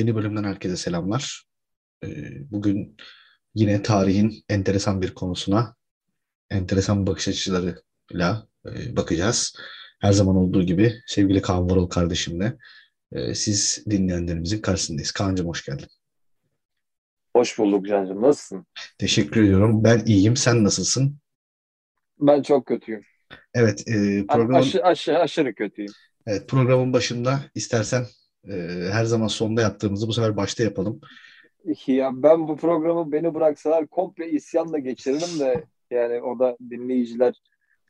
Yeni bölümünden herkese selamlar. Ee, bugün yine tarihin enteresan bir konusuna, enteresan bakış açılarıyla e, bakacağız. Her zaman olduğu gibi sevgili Kaan Varol kardeşimle e, siz dinleyenlerimizin karşısındayız. Kaan'cığım hoş geldin. Hoş bulduk Can'cığım. Nasılsın? Teşekkür ediyorum. Ben iyiyim. Sen nasılsın? Ben çok kötüyüm. Evet. E, programın, aşı, aşı, aşırı kötüyüm. Evet, programın başında istersen e, her zaman sonda yaptığımızı bu sefer başta yapalım. Ya ben bu programı beni bıraksalar komple isyanla geçiririm de yani o da dinleyiciler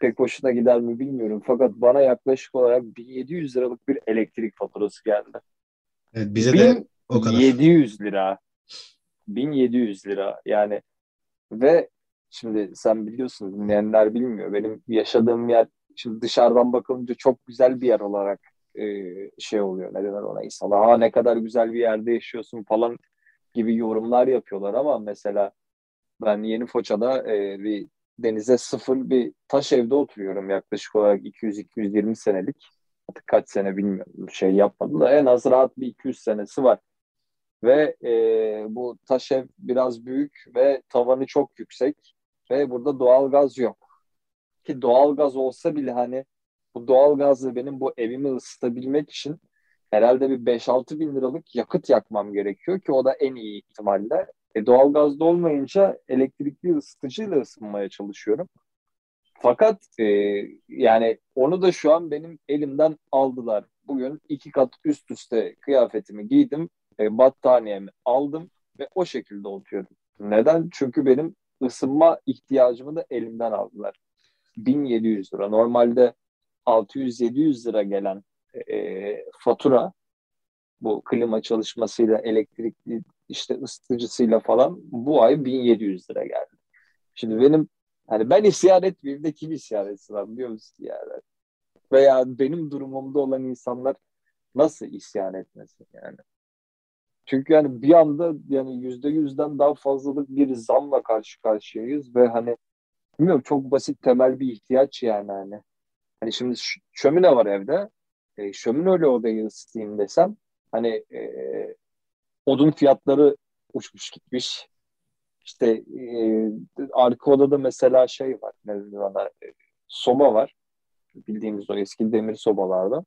pek hoşuna gider mi bilmiyorum. Fakat bana yaklaşık olarak 1700 liralık bir elektrik faturası geldi. Evet, bize de o kadar. 1700 lira. 1700 lira yani ve şimdi sen biliyorsun dinleyenler bilmiyor. Benim yaşadığım yer şimdi dışarıdan bakılınca çok güzel bir yer olarak e, şey oluyor. Ne ona insanlar. Ha ne kadar güzel bir yerde yaşıyorsun falan gibi yorumlar yapıyorlar ama mesela ben Yeni Foça'da e, bir denize sıfır bir taş evde oturuyorum yaklaşık olarak 200-220 senelik. Artık kaç sene bilmiyorum şey yapmadım da en az rahat bir 200 senesi var. Ve e, bu taş ev biraz büyük ve tavanı çok yüksek ve burada doğal gaz yok. Ki doğal gaz olsa bile hani bu doğal gazla benim bu evimi ısıtabilmek için herhalde bir 5-6 bin liralık yakıt yakmam gerekiyor ki o da en iyi ihtimalle. E, doğal gazda olmayınca elektrikli ısıtıcıyla ısınmaya çalışıyorum. Fakat e, yani onu da şu an benim elimden aldılar. Bugün iki kat üst üste kıyafetimi giydim, e, battaniyemi aldım ve o şekilde oturuyorum. Neden? Çünkü benim ısınma ihtiyacımı da elimden aldılar. 1700 lira. Normalde 600-700 lira gelen e, fatura bu klima çalışmasıyla elektrikli işte ısıtıcısıyla falan bu ay 1700 lira geldi. Şimdi benim hani ben isyan etmeyeyim de kim isyan etsin abi biliyor musun yani? Veya benim durumumda olan insanlar nasıl isyan etmesin yani? Çünkü yani bir anda yani yüzde yüzden daha fazlalık bir zamla karşı karşıyayız ve hani bilmiyorum çok basit temel bir ihtiyaç yani hani. Hani şimdi şömine var evde. E, şömineyle odayı ısıtayım desem hani e, odun fiyatları uçmuş gitmiş. İşte e, arka odada mesela şey var. Ne bana, e, soba var. Bildiğimiz o eski demir sobalarda.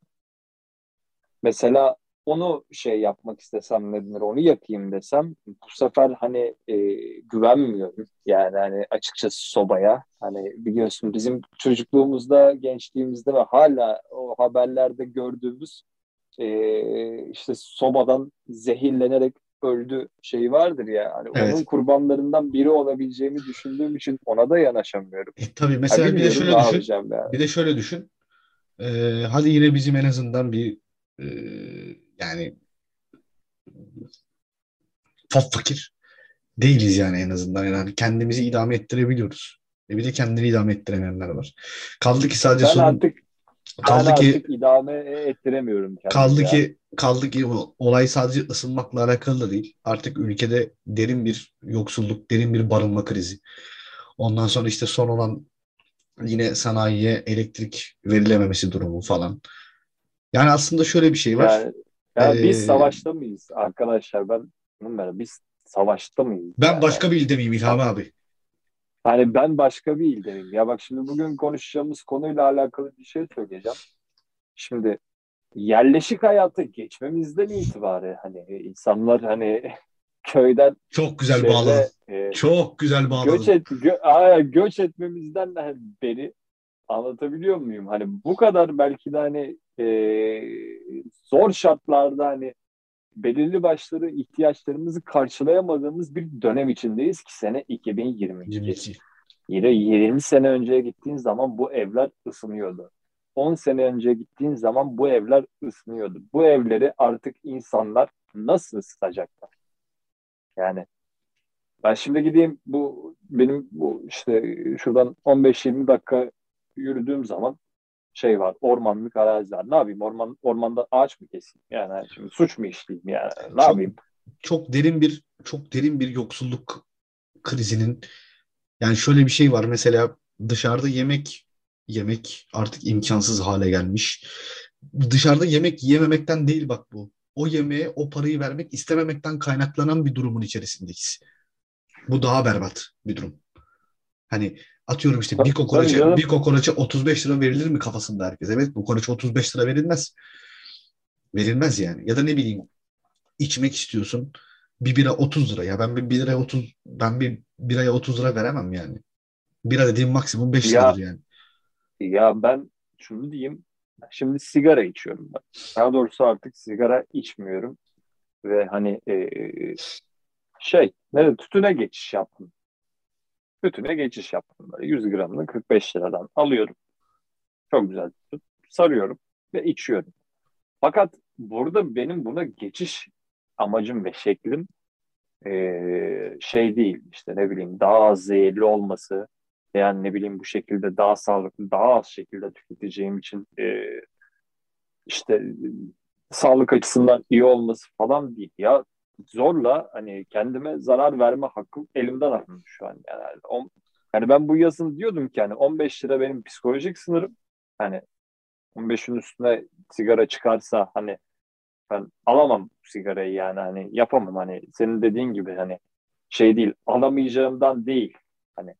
Mesela onu şey yapmak istesem ne denir onu yakayım desem bu sefer hani e, güvenmiyorum yani hani açıkçası sobaya hani biliyorsun bizim çocukluğumuzda gençliğimizde ve hala o haberlerde gördüğümüz e, işte sobadan zehirlenerek öldü şeyi vardır ya. Hani evet. onun kurbanlarından biri olabileceğimi düşündüğüm için ona da yanaşamıyorum. E, tabii mesela yani bir de şöyle düşün. Yani. Bir de şöyle düşün. Ee, hadi yine bizim en azından bir e, yani fakir değiliz yani en azından. Yani kendimizi idame ettirebiliyoruz. E bir de kendini idame ettiremeyenler var. Kaldı ki sadece ben sorun... artık kaldı ben ki artık idame ettiremiyorum. Kaldı ya. ki kaldı ki olay sadece ısınmakla alakalı da değil. Artık ülkede derin bir yoksulluk, derin bir barınma krizi. Ondan sonra işte son olan yine sanayiye elektrik verilememesi durumu falan. Yani aslında şöyle bir şey var. Yani ya ee, biz savaşta mıyız arkadaşlar? Ben bilmiyorum. Biz savaşta mıyız? Ben yani? başka bir ilde miyim İlham abi? Hani ben başka bir ilde miyim? Ya bak şimdi bugün konuşacağımız konuyla alakalı bir şey söyleyeceğim. Şimdi yerleşik hayata geçmemizden itibaren hani insanlar hani köyden çok güzel şeyle, bağladın. E, çok güzel bağladın. Göç, et, gö, aa, göç etmemizden de beri anlatabiliyor muyum? Hani bu kadar belki de hani e, zor şartlarda hani belirli başları ihtiyaçlarımızı karşılayamadığımız bir dönem içindeyiz ki sene 2022. 22. Yine 20 sene önceye gittiğin zaman bu evler ısınıyordu. 10 sene önce gittiğin zaman bu evler ısınıyordu. Bu evleri artık insanlar nasıl ısıtacaklar? Yani ben şimdi gideyim bu benim bu işte şuradan 15-20 dakika yürüdüğüm zaman şey var ormanlık araziler. Ne yapayım orman ormanda ağaç mı keseyim? Yani şimdi suç mu işleyeyim yani? Ne çok, yapayım? Çok derin bir çok derin bir yoksulluk krizinin yani şöyle bir şey var mesela dışarıda yemek yemek artık imkansız hale gelmiş. Dışarıda yemek yememekten değil bak bu. o yemeğe o parayı vermek istememekten kaynaklanan bir durumun içerisindeyiz. Bu daha berbat bir durum. Hani atıyorum işte bir kokoreçe, bir kokoreçe 35 lira verilir mi kafasında herkes? Evet bu kokoreçe 35 lira verilmez. Verilmez yani. Ya da ne bileyim içmek istiyorsun. Bir bira 30 lira. Ya ben bir, bir liraya 30 ben bir biraya 30 lira veremem yani. Bira dediğim maksimum 5 liradır yani. Ya ben şunu diyeyim. Şimdi sigara içiyorum ben. Daha doğrusu artık sigara içmiyorum. Ve hani e, şey ne tütüne geçiş yaptım. Tütüne geçiş yaptım. Böyle 100 gramını 45 liradan alıyorum. Çok güzel tütün. Sarıyorum ve içiyorum. Fakat burada benim buna geçiş amacım ve şeklim e, şey değil işte ne bileyim daha az zehirli olması yani ne bileyim bu şekilde daha sağlıklı daha az şekilde tüketeceğim için e, işte sağlık açısından iyi olması falan değil ya zorla hani kendime zarar verme hakkım elimden alındı şu an yani. On, yani ben bu yazın diyordum ki hani 15 lira benim psikolojik sınırım. Hani 15'in üstüne sigara çıkarsa hani ben alamam sigarayı yani hani yapamam hani senin dediğin gibi hani şey değil alamayacağımdan değil hani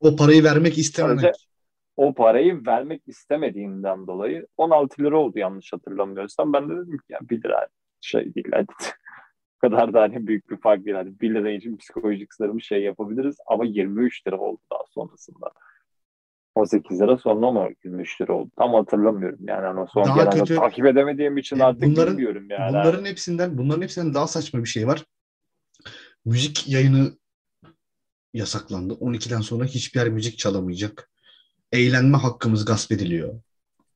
o parayı vermek istememek. O parayı vermek istemediğimden dolayı 16 lira oldu yanlış hatırlamıyorsam. Ben de dedim ki ya 1 lira şey değil hadi. Kadar da hani büyük bir fark değil. Hani 1 lira için psikolojik sarımı şey yapabiliriz ama 23 lira oldu daha sonrasında. 18 lira sonra mı 23 lira oldu? Tam hatırlamıyorum yani hani son daha kötü, takip edemediğim için e, artık bunların, bilmiyorum yani. Bunların hepsinden bunların hepsinden daha saçma bir şey var. Müzik yayını yasaklandı. 12'den sonra hiçbir yer müzik çalamayacak. Eğlenme hakkımız gasp ediliyor.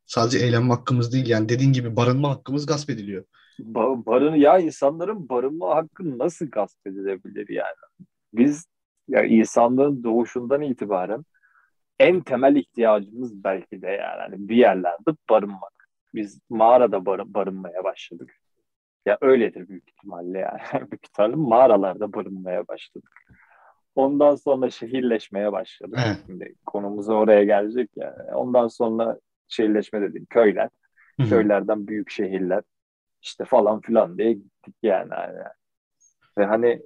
Sadece eğlenme hakkımız değil yani dediğin gibi barınma hakkımız gasp ediliyor. Ba barın ya insanların barınma hakkı nasıl gasp edilebilir yani? Biz ya insanlığın doğuşundan itibaren en temel ihtiyacımız belki de yani hani bir yerlerde barınmak. Biz mağarada bar barınmaya başladık. Ya öyledir büyük ihtimalle yani. büyük ihtimalle mağaralarda barınmaya başladık. Ondan sonra şehirleşmeye başladık. Evet. Şimdi konumuza oraya gelecek yani. Ondan sonra şehirleşme dedik köyler. Hı-hı. Köylerden büyük şehirler işte falan filan diye gittik yani. yani. Ve hani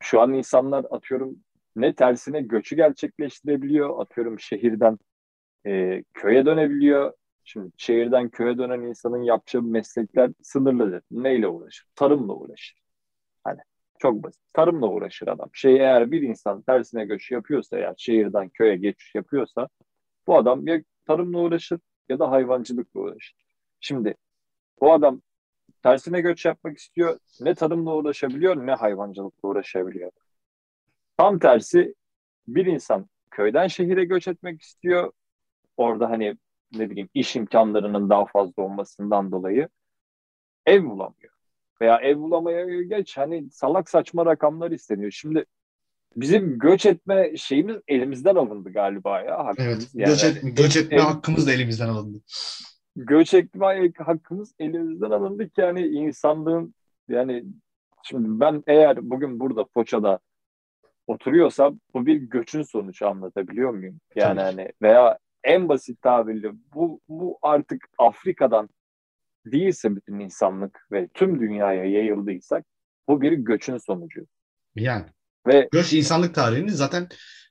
şu an insanlar atıyorum ne tersine göçü gerçekleştirebiliyor. Atıyorum şehirden e, köye dönebiliyor. Şimdi şehirden köye dönen insanın yapacağı meslekler sınırlıdır. Neyle uğraşır? Tarımla uğraşır. Hani çok basit. Tarımla uğraşır adam. Şey eğer bir insan tersine göç yapıyorsa eğer şehirden köye geçiş yapıyorsa bu adam ya tarımla uğraşır ya da hayvancılıkla uğraşır. Şimdi bu adam tersine göç yapmak istiyor. Ne tarımla uğraşabiliyor ne hayvancılıkla uğraşabiliyor. Tam tersi bir insan köyden şehire göç etmek istiyor. Orada hani ne bileyim iş imkanlarının daha fazla olmasından dolayı ev bulamıyor. Veya ev bulamaya geç hani salak saçma rakamlar isteniyor. Şimdi bizim göç etme şeyimiz elimizden alındı galiba ya. Hakkımız. Evet. Yani, göç, et, göç etme ev, hakkımız da elimizden alındı. Göç etme hakkımız elimizden alındı ki yani insanlığın yani şimdi ben eğer bugün burada Foça'da oturuyorsam bu bir göçün sonucu anlatabiliyor muyum? Yani Tabii. hani veya en basit tabirle bu bu artık Afrika'dan değilse bütün insanlık ve tüm dünyaya yayıldıysak bu bir göçün sonucu. Yani. Ve göç insanlık tarihinin zaten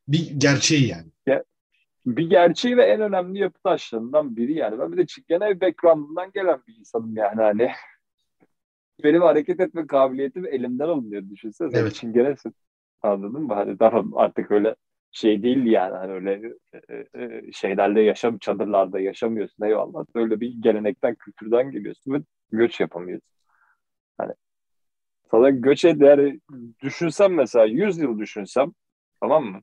bir gerçeği yani. Bir gerçeği ve en önemli yapı taşlarından biri yani. Ben bir de genel background'ından gelen bir insanım yani hani. Benim hareket etme kabiliyetim elimden alınıyor düşünsene. Evet. Çingenesin. Anladın mı? Hani daha artık öyle şey değil yani hani öyle e, e, şeylerle yaşam çadırlarda yaşamıyorsun eyvallah. Öyle bir gelenekten kültürden geliyorsun ve göç yapamıyorsun. Hani sana göç ed yani düşünsem mesela 100 yıl düşünsem tamam mı?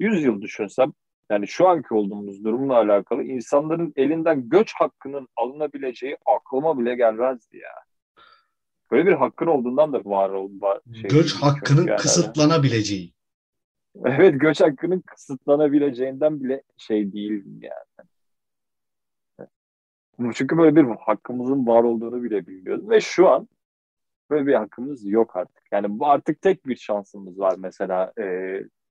100 yıl düşünsem yani şu anki olduğumuz durumla alakalı insanların elinden göç hakkının alınabileceği aklıma bile gelmezdi ya. Böyle bir hakkın olduğundan da var oldu. Şey, göç hakkının yani. kısıtlanabileceği. Evet göç hakkının kısıtlanabileceğinden bile şey değil yani. Çünkü böyle bir hakkımızın var olduğunu bile bilmiyoruz. Ve şu an böyle bir hakkımız yok artık. Yani bu artık tek bir şansımız var. Mesela e,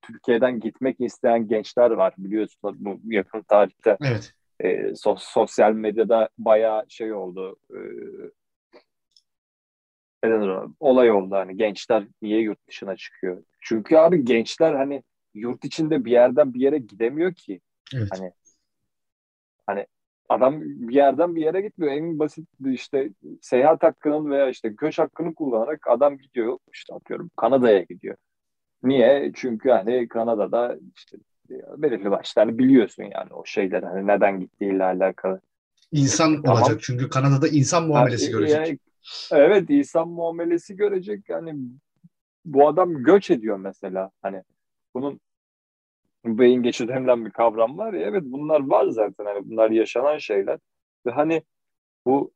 Türkiye'den gitmek isteyen gençler var biliyorsunuz bu yakın tarihte. Evet. E, sos, sosyal medyada bayağı şey oldu. E, olay oldu hani gençler niye yurt dışına çıkıyor? Çünkü abi gençler hani yurt içinde bir yerden bir yere gidemiyor ki. Evet. Hani hani adam bir yerden bir yere gitmiyor. En basit işte seyahat hakkının veya işte göç hakkını kullanarak adam gidiyor işte atıyorum Kanada'ya gidiyor. Niye? Çünkü hani Kanada'da işte belirli başlı hani biliyorsun yani o şeyler hani neden gittiğiyle alakalı. İnsan tamam. olacak çünkü Kanada'da insan muamelesi yani, görecek. Yani, evet insan muamelesi görecek yani bu adam göç ediyor mesela hani bunun beyin geçidi denilen bir kavram var ya evet bunlar var zaten hani bunlar yaşanan şeyler ve hani bu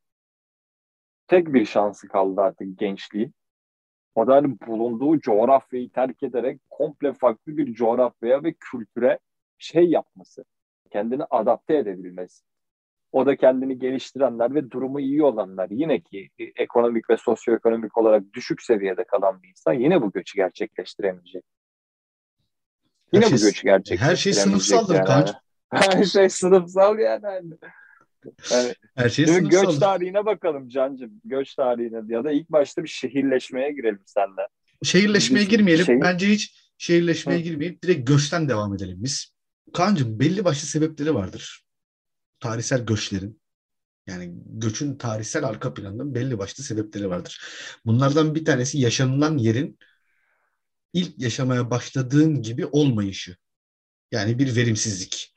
tek bir şansı kaldı artık gençliğin. Hani bulunduğu coğrafyayı terk ederek komple farklı bir coğrafyaya ve kültüre şey yapması. Kendini adapte edebilmesi. O da kendini geliştirenler ve durumu iyi olanlar. Yine ki ekonomik ve sosyoekonomik olarak düşük seviyede kalan bir insan yine bu göçü gerçekleştiremeyecek. Yine her bu şey, göçü gerçekleştiremeyecek. Her şey sınıfsaldır yani. Her şey sınıfsal yani. Yani her şey Şimdi göç tarihine bakalım Cancım. Göç tarihine ya da ilk başta bir şehirleşmeye girelim senle. Şehirleşmeye girmeyelim. Şehir... Bence hiç şehirleşmeye Hı. girmeyip direkt göçten devam edelim biz. Kaan'cığım belli başlı sebepleri vardır. Tarihsel göçlerin. Yani göçün tarihsel arka planında belli başlı sebepleri vardır. Bunlardan bir tanesi yaşanılan yerin ilk yaşamaya başladığın gibi olmayışı. Yani bir verimsizlik.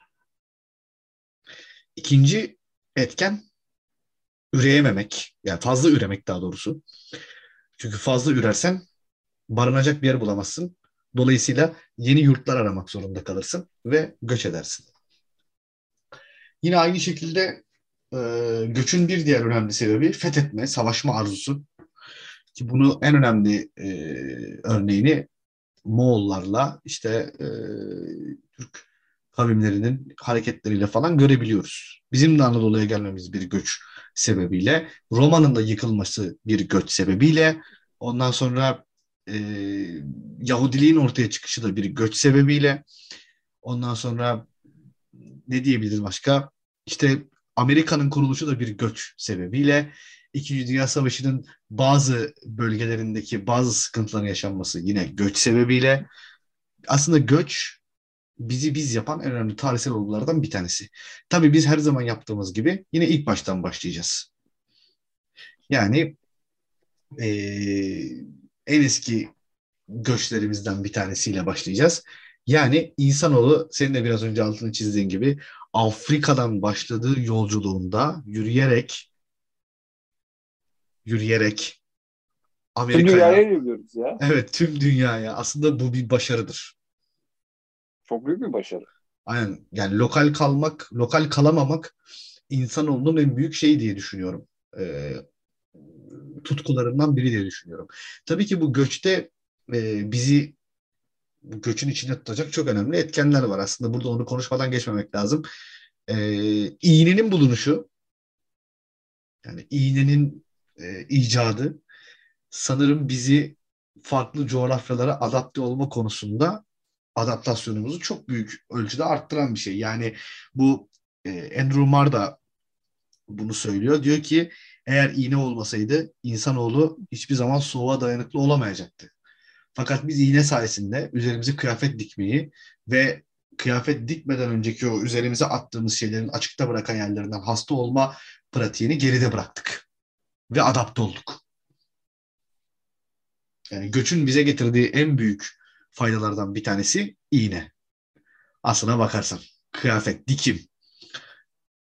İkinci etken üreyememek. Yani fazla üremek daha doğrusu. Çünkü fazla ürersen barınacak bir yer bulamazsın. Dolayısıyla yeni yurtlar aramak zorunda kalırsın ve göç edersin. Yine aynı şekilde e, göçün bir diğer önemli sebebi fethetme, savaşma arzusu. Ki bunu en önemli e, örneğini Moğollarla işte e, Türk kavimlerinin hareketleriyle falan görebiliyoruz. Bizim de Anadolu'ya gelmemiz bir göç sebebiyle, Roma'nın da yıkılması bir göç sebebiyle, ondan sonra e, Yahudiliğin ortaya çıkışı da bir göç sebebiyle, ondan sonra ne diyebiliriz başka? İşte Amerika'nın kuruluşu da bir göç sebebiyle, İkinci Dünya Savaşı'nın bazı bölgelerindeki bazı sıkıntıların yaşanması yine göç sebebiyle aslında göç bizi biz yapan en önemli tarihsel olgulardan bir tanesi. Tabii biz her zaman yaptığımız gibi yine ilk baştan başlayacağız. Yani e, en eski göçlerimizden bir tanesiyle başlayacağız. Yani insanoğlu senin de biraz önce altını çizdiğin gibi Afrika'dan başladığı yolculuğunda yürüyerek yürüyerek Amerika'ya. Tüm dünyaya yürüyoruz ya. Evet tüm dünyaya. Aslında bu bir başarıdır. Çok büyük bir başarı. Aynen. Yani lokal kalmak, lokal kalamamak insanoğlunun en büyük şeyi diye düşünüyorum. Ee, tutkularından biri diye düşünüyorum. Tabii ki bu göçte e, bizi bu göçün içinde tutacak çok önemli etkenler var. Aslında burada onu konuşmadan geçmemek lazım. Ee, iğnenin bulunuşu yani iğnenin e, icadı sanırım bizi farklı coğrafyalara adapte olma konusunda adaptasyonumuzu çok büyük ölçüde arttıran bir şey. Yani bu e, Andrew Marr da bunu söylüyor. Diyor ki eğer iğne olmasaydı insanoğlu hiçbir zaman soğuğa dayanıklı olamayacaktı. Fakat biz iğne sayesinde üzerimize kıyafet dikmeyi ve kıyafet dikmeden önceki o üzerimize attığımız şeylerin açıkta bırakan yerlerinden hasta olma pratiğini geride bıraktık. Ve adapte olduk. Yani göçün bize getirdiği en büyük faydalardan bir tanesi iğne. Aslına bakarsan. Kıyafet, dikim.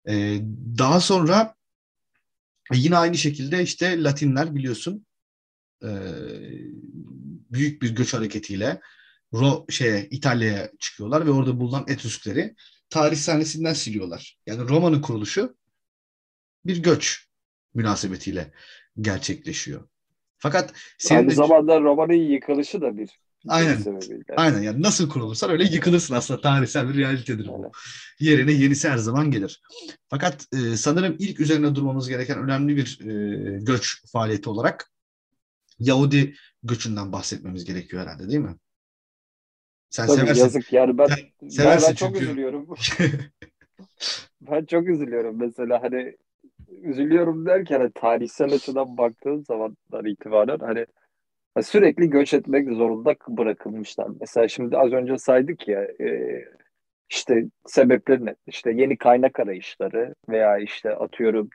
Ee, daha sonra yine aynı şekilde işte Latinler biliyorsun e, büyük bir göç hareketiyle Ro şeye İtalya'ya çıkıyorlar ve orada bulunan Etrüskleri tarih sahnesinden siliyorlar. Yani Roma'nın kuruluşu bir göç münasebetiyle gerçekleşiyor. Fakat senin aynı de... zamanda Roma'nın yıkılışı da bir Aynen. Aynen yani nasıl kurulursan öyle yıkılırsın aslında tarihsel bir realitedir bu. Yerine yenisi her zaman gelir. Fakat e, sanırım ilk üzerine durmamız gereken önemli bir e, göç faaliyeti olarak Yahudi göçünden bahsetmemiz gerekiyor herhalde değil mi? Sen Tabii seversin. Yazık yani ben, ben, ben çok üzülüyorum. ben çok üzülüyorum mesela hani üzülüyorum derken hani tarihsel açıdan baktığın zamanlar itibaren hani sürekli göç etmek zorunda bırakılmışlar. Mesela şimdi az önce saydık ya e, işte sebepleri ne? İşte yeni kaynak arayışları veya işte atıyorum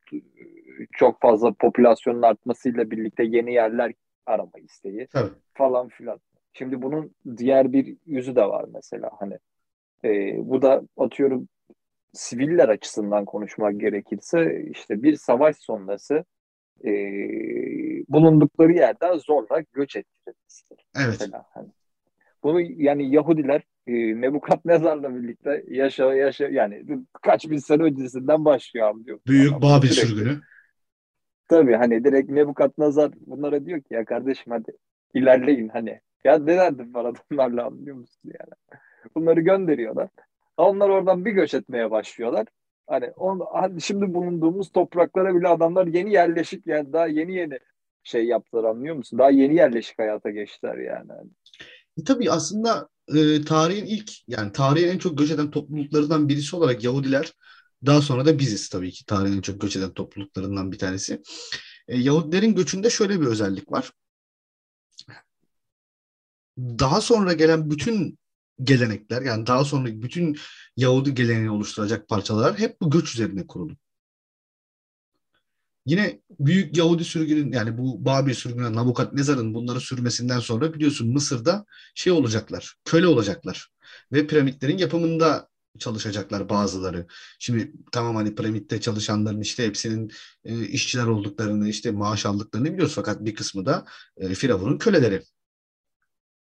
çok fazla popülasyonun artmasıyla birlikte yeni yerler arama isteği evet. falan filan. Şimdi bunun diğer bir yüzü de var mesela hani e, bu da atıyorum siviller açısından konuşmak gerekirse işte bir savaş sonrası e, bulundukları yerden zorla göç ettirilmesidir. Evet. Mesela hani. Bunu yani Yahudiler e, Nebukadnezar'la birlikte yaşa yaşa yani kaç bin sene öncesinden başlıyor anlıyor. Büyük Babil sürgünü. Tabii hani direkt Nebukadnezar bunlara diyor ki ya kardeşim hadi ilerleyin hani. Ya ne derdim var adamlarla anlıyor musun yani. Bunları gönderiyorlar. Onlar oradan bir göç etmeye başlıyorlar. Hani, on, hani şimdi bulunduğumuz topraklara bile adamlar yeni yerleşik yani daha yeni yeni şey yaptılar anlıyor musun? Daha yeni yerleşik hayata geçtiler yani. E, tabii aslında e, tarihin ilk yani tarihin en çok göç eden topluluklarından birisi olarak Yahudiler daha sonra da biziz tabii ki tarihin en çok göç eden topluluklarından bir tanesi. E, Yahudilerin göçünde şöyle bir özellik var. Daha sonra gelen bütün gelenekler yani daha sonra bütün Yahudi geleneğini oluşturacak parçalar hep bu göç üzerine kurulu. Yine büyük Yahudi sürgünün yani bu Babil sürgünü Nabukadnezar'ın bunları sürmesinden sonra biliyorsun Mısır'da şey olacaklar, köle olacaklar. Ve piramitlerin yapımında çalışacaklar bazıları. Şimdi tamam hani piramitte çalışanların işte hepsinin e, işçiler olduklarını, işte maaş aldıklarını biliyoruz fakat bir kısmı da e, Firavun'un köleleri.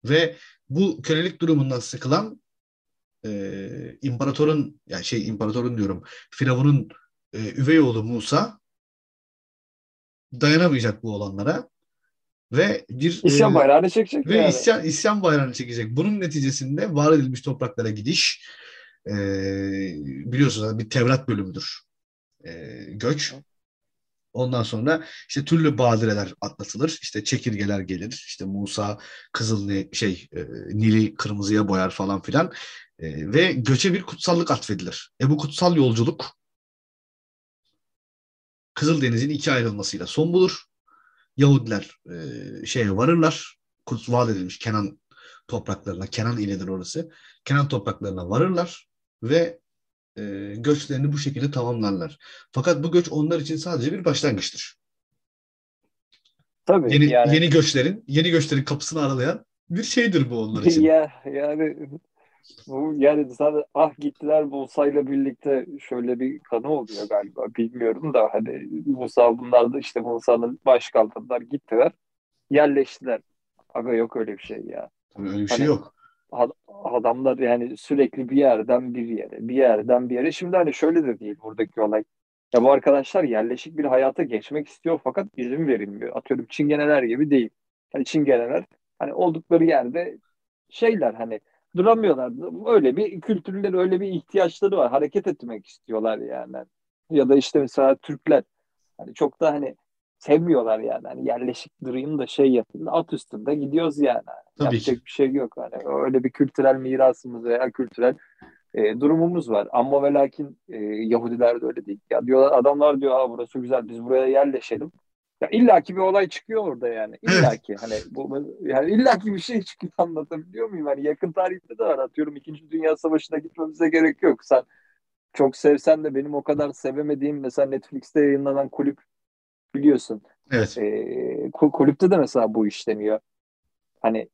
Ve bu kölelik durumundan sıkılan e, imparatorun yani şey imparatorun diyorum Firavun'un e, üvey oğlu Musa dayanamayacak bu olanlara ve bir isyan e, bayrağını çekecek ve yani. isyan isyan bayrağını çekecek. Bunun neticesinde var edilmiş topraklara gidiş e, biliyorsunuz bir Tevrat bölümüdür. E, göç. Ondan sonra işte türlü badireler atlatılır. İşte çekirgeler gelir. İşte Musa Kızıl şey e, Nil'i kırmızıya boyar falan filan. E, ve göçe bir kutsallık atfedilir. E bu kutsal yolculuk Kızıldeniz'in iki ayrılmasıyla son bulur. Yahudiler e, şeye varırlar. Kuts vaat edilmiş Kenan topraklarına, Kenan ilidir orası. Kenan topraklarına varırlar ve e, göçlerini bu şekilde tamamlarlar. Fakat bu göç onlar için sadece bir başlangıçtır. Tabii yeni, yani. yeni göçlerin, yeni göçlerin kapısını aralayan bir şeydir bu onlar için. ya yani bu yani zaten ah gittiler Musa'yla birlikte şöyle bir kanı oluyor galiba bilmiyorum da hani Musa bunlar da işte Musa'nın baş kaldırdılar gittiler yerleştiler. Aga yok öyle bir şey ya. Tabii öyle bir şey hani, yok adamlar yani sürekli bir yerden bir yere, bir yerden bir yere. Şimdi hani şöyle de değil buradaki olay. Ya bu arkadaşlar yerleşik bir hayata geçmek istiyor fakat izin verilmiyor. Atıyorum çingeneler gibi değil. Hani çingeneler hani oldukları yerde şeyler hani duramıyorlar. Öyle bir kültürleri, öyle bir ihtiyaçları var. Hareket etmek istiyorlar yani. Ya da işte mesela Türkler hani çok da hani sevmiyorlar yani. Hani yerleşik durayım da şey yapın. At üstünde gidiyoruz yani. Tabii Yapacak ki. bir şey yok. Hani öyle bir kültürel mirasımız veya kültürel e, durumumuz var. Ama ve lakin e, Yahudiler de öyle değil. Ya diyorlar adamlar diyor ha burası güzel biz buraya yerleşelim. Ya illaki bir olay çıkıyor orada yani. İllaki hani bu yani illaki bir şey çıkıyor anlatabiliyor muyum? Hani yakın tarihte de var atıyorum 2. Dünya Savaşı'na gitmemize gerek yok. Sen çok sevsen de benim o kadar sevemediğim mesela Netflix'te yayınlanan kulüp biliyorsun. Evet. E, kulüpte de mesela bu işleniyor. Hani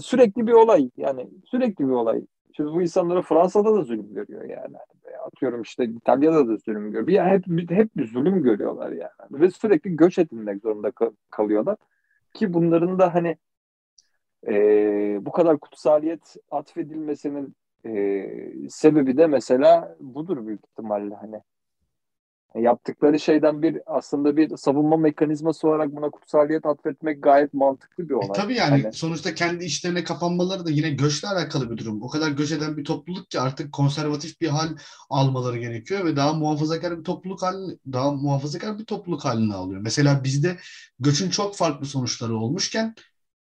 sürekli bir olay yani sürekli bir olay. Şimdi bu insanlara Fransa'da da zulüm görüyor yani. Atıyorum işte İtalya'da da zulüm görüyor. Bir, hep, hep bir zulüm görüyorlar yani. Ve sürekli göç edilmek zorunda kalıyorlar. Ki bunların da hani e, bu kadar kutsaliyet atfedilmesinin e, sebebi de mesela budur büyük ihtimalle hani yaptıkları şeyden bir aslında bir savunma mekanizması olarak buna kutsaliyet atfetmek gayet mantıklı bir e, olay. E, tabii yani hani... sonuçta kendi işlerine kapanmaları da yine göçle alakalı bir durum. O kadar göç eden bir topluluk ki artık konservatif bir hal almaları gerekiyor ve daha muhafazakar bir topluluk hali, daha muhafazakar bir topluluk halini alıyor. Mesela bizde göçün çok farklı sonuçları olmuşken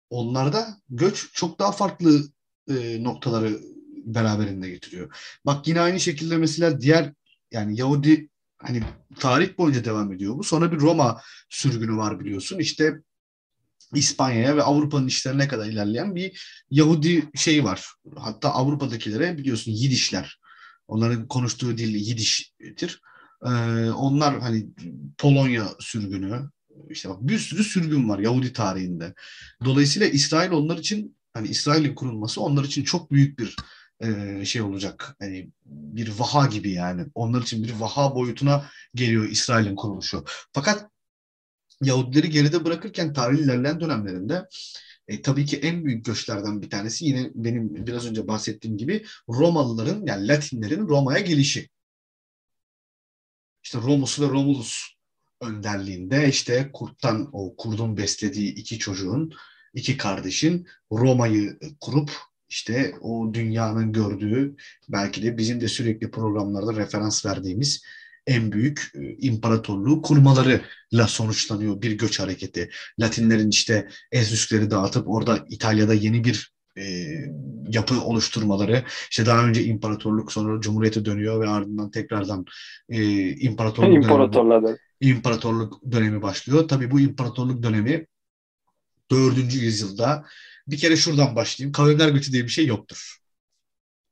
onlarda göç çok daha farklı e, noktaları beraberinde getiriyor. Bak yine aynı şekilde mesela diğer yani Yahudi hani tarih boyunca devam ediyor bu. Sonra bir Roma sürgünü var biliyorsun. İşte İspanya'ya ve Avrupa'nın işlerine kadar ilerleyen bir Yahudi şey var. Hatta Avrupa'dakilere biliyorsun Yidişler. Onların konuştuğu dil Yidiş'tir. Ee, onlar hani Polonya sürgünü, işte bak bir sürü sürgün var Yahudi tarihinde. Dolayısıyla İsrail onlar için hani İsrail'in kurulması onlar için çok büyük bir şey olacak. Hani bir vaha gibi yani. Onlar için bir vaha boyutuna geliyor İsrail'in kuruluşu. Fakat Yahudileri geride bırakırken tarih ilerleyen dönemlerinde e, tabii ki en büyük göçlerden bir tanesi yine benim biraz önce bahsettiğim gibi Romalıların yani Latinlerin Roma'ya gelişi. İşte Romus ve Romulus önderliğinde işte kurttan o kurdun beslediği iki çocuğun iki kardeşin Roma'yı kurup işte o dünyanın gördüğü belki de bizim de sürekli programlarda referans verdiğimiz en büyük e, imparatorluğu kurmalarıyla sonuçlanıyor bir göç hareketi. Latinlerin işte Ezüsleri dağıtıp orada İtalya'da yeni bir e, yapı oluşturmaları, işte daha önce imparatorluk sonra cumhuriyete dönüyor ve ardından tekrardan e, imparatorluk, dönemi, imparatorluk dönemi başlıyor. Tabii bu imparatorluk dönemi 4. yüzyılda bir kere şuradan başlayayım. Kavimler göçü diye bir şey yoktur.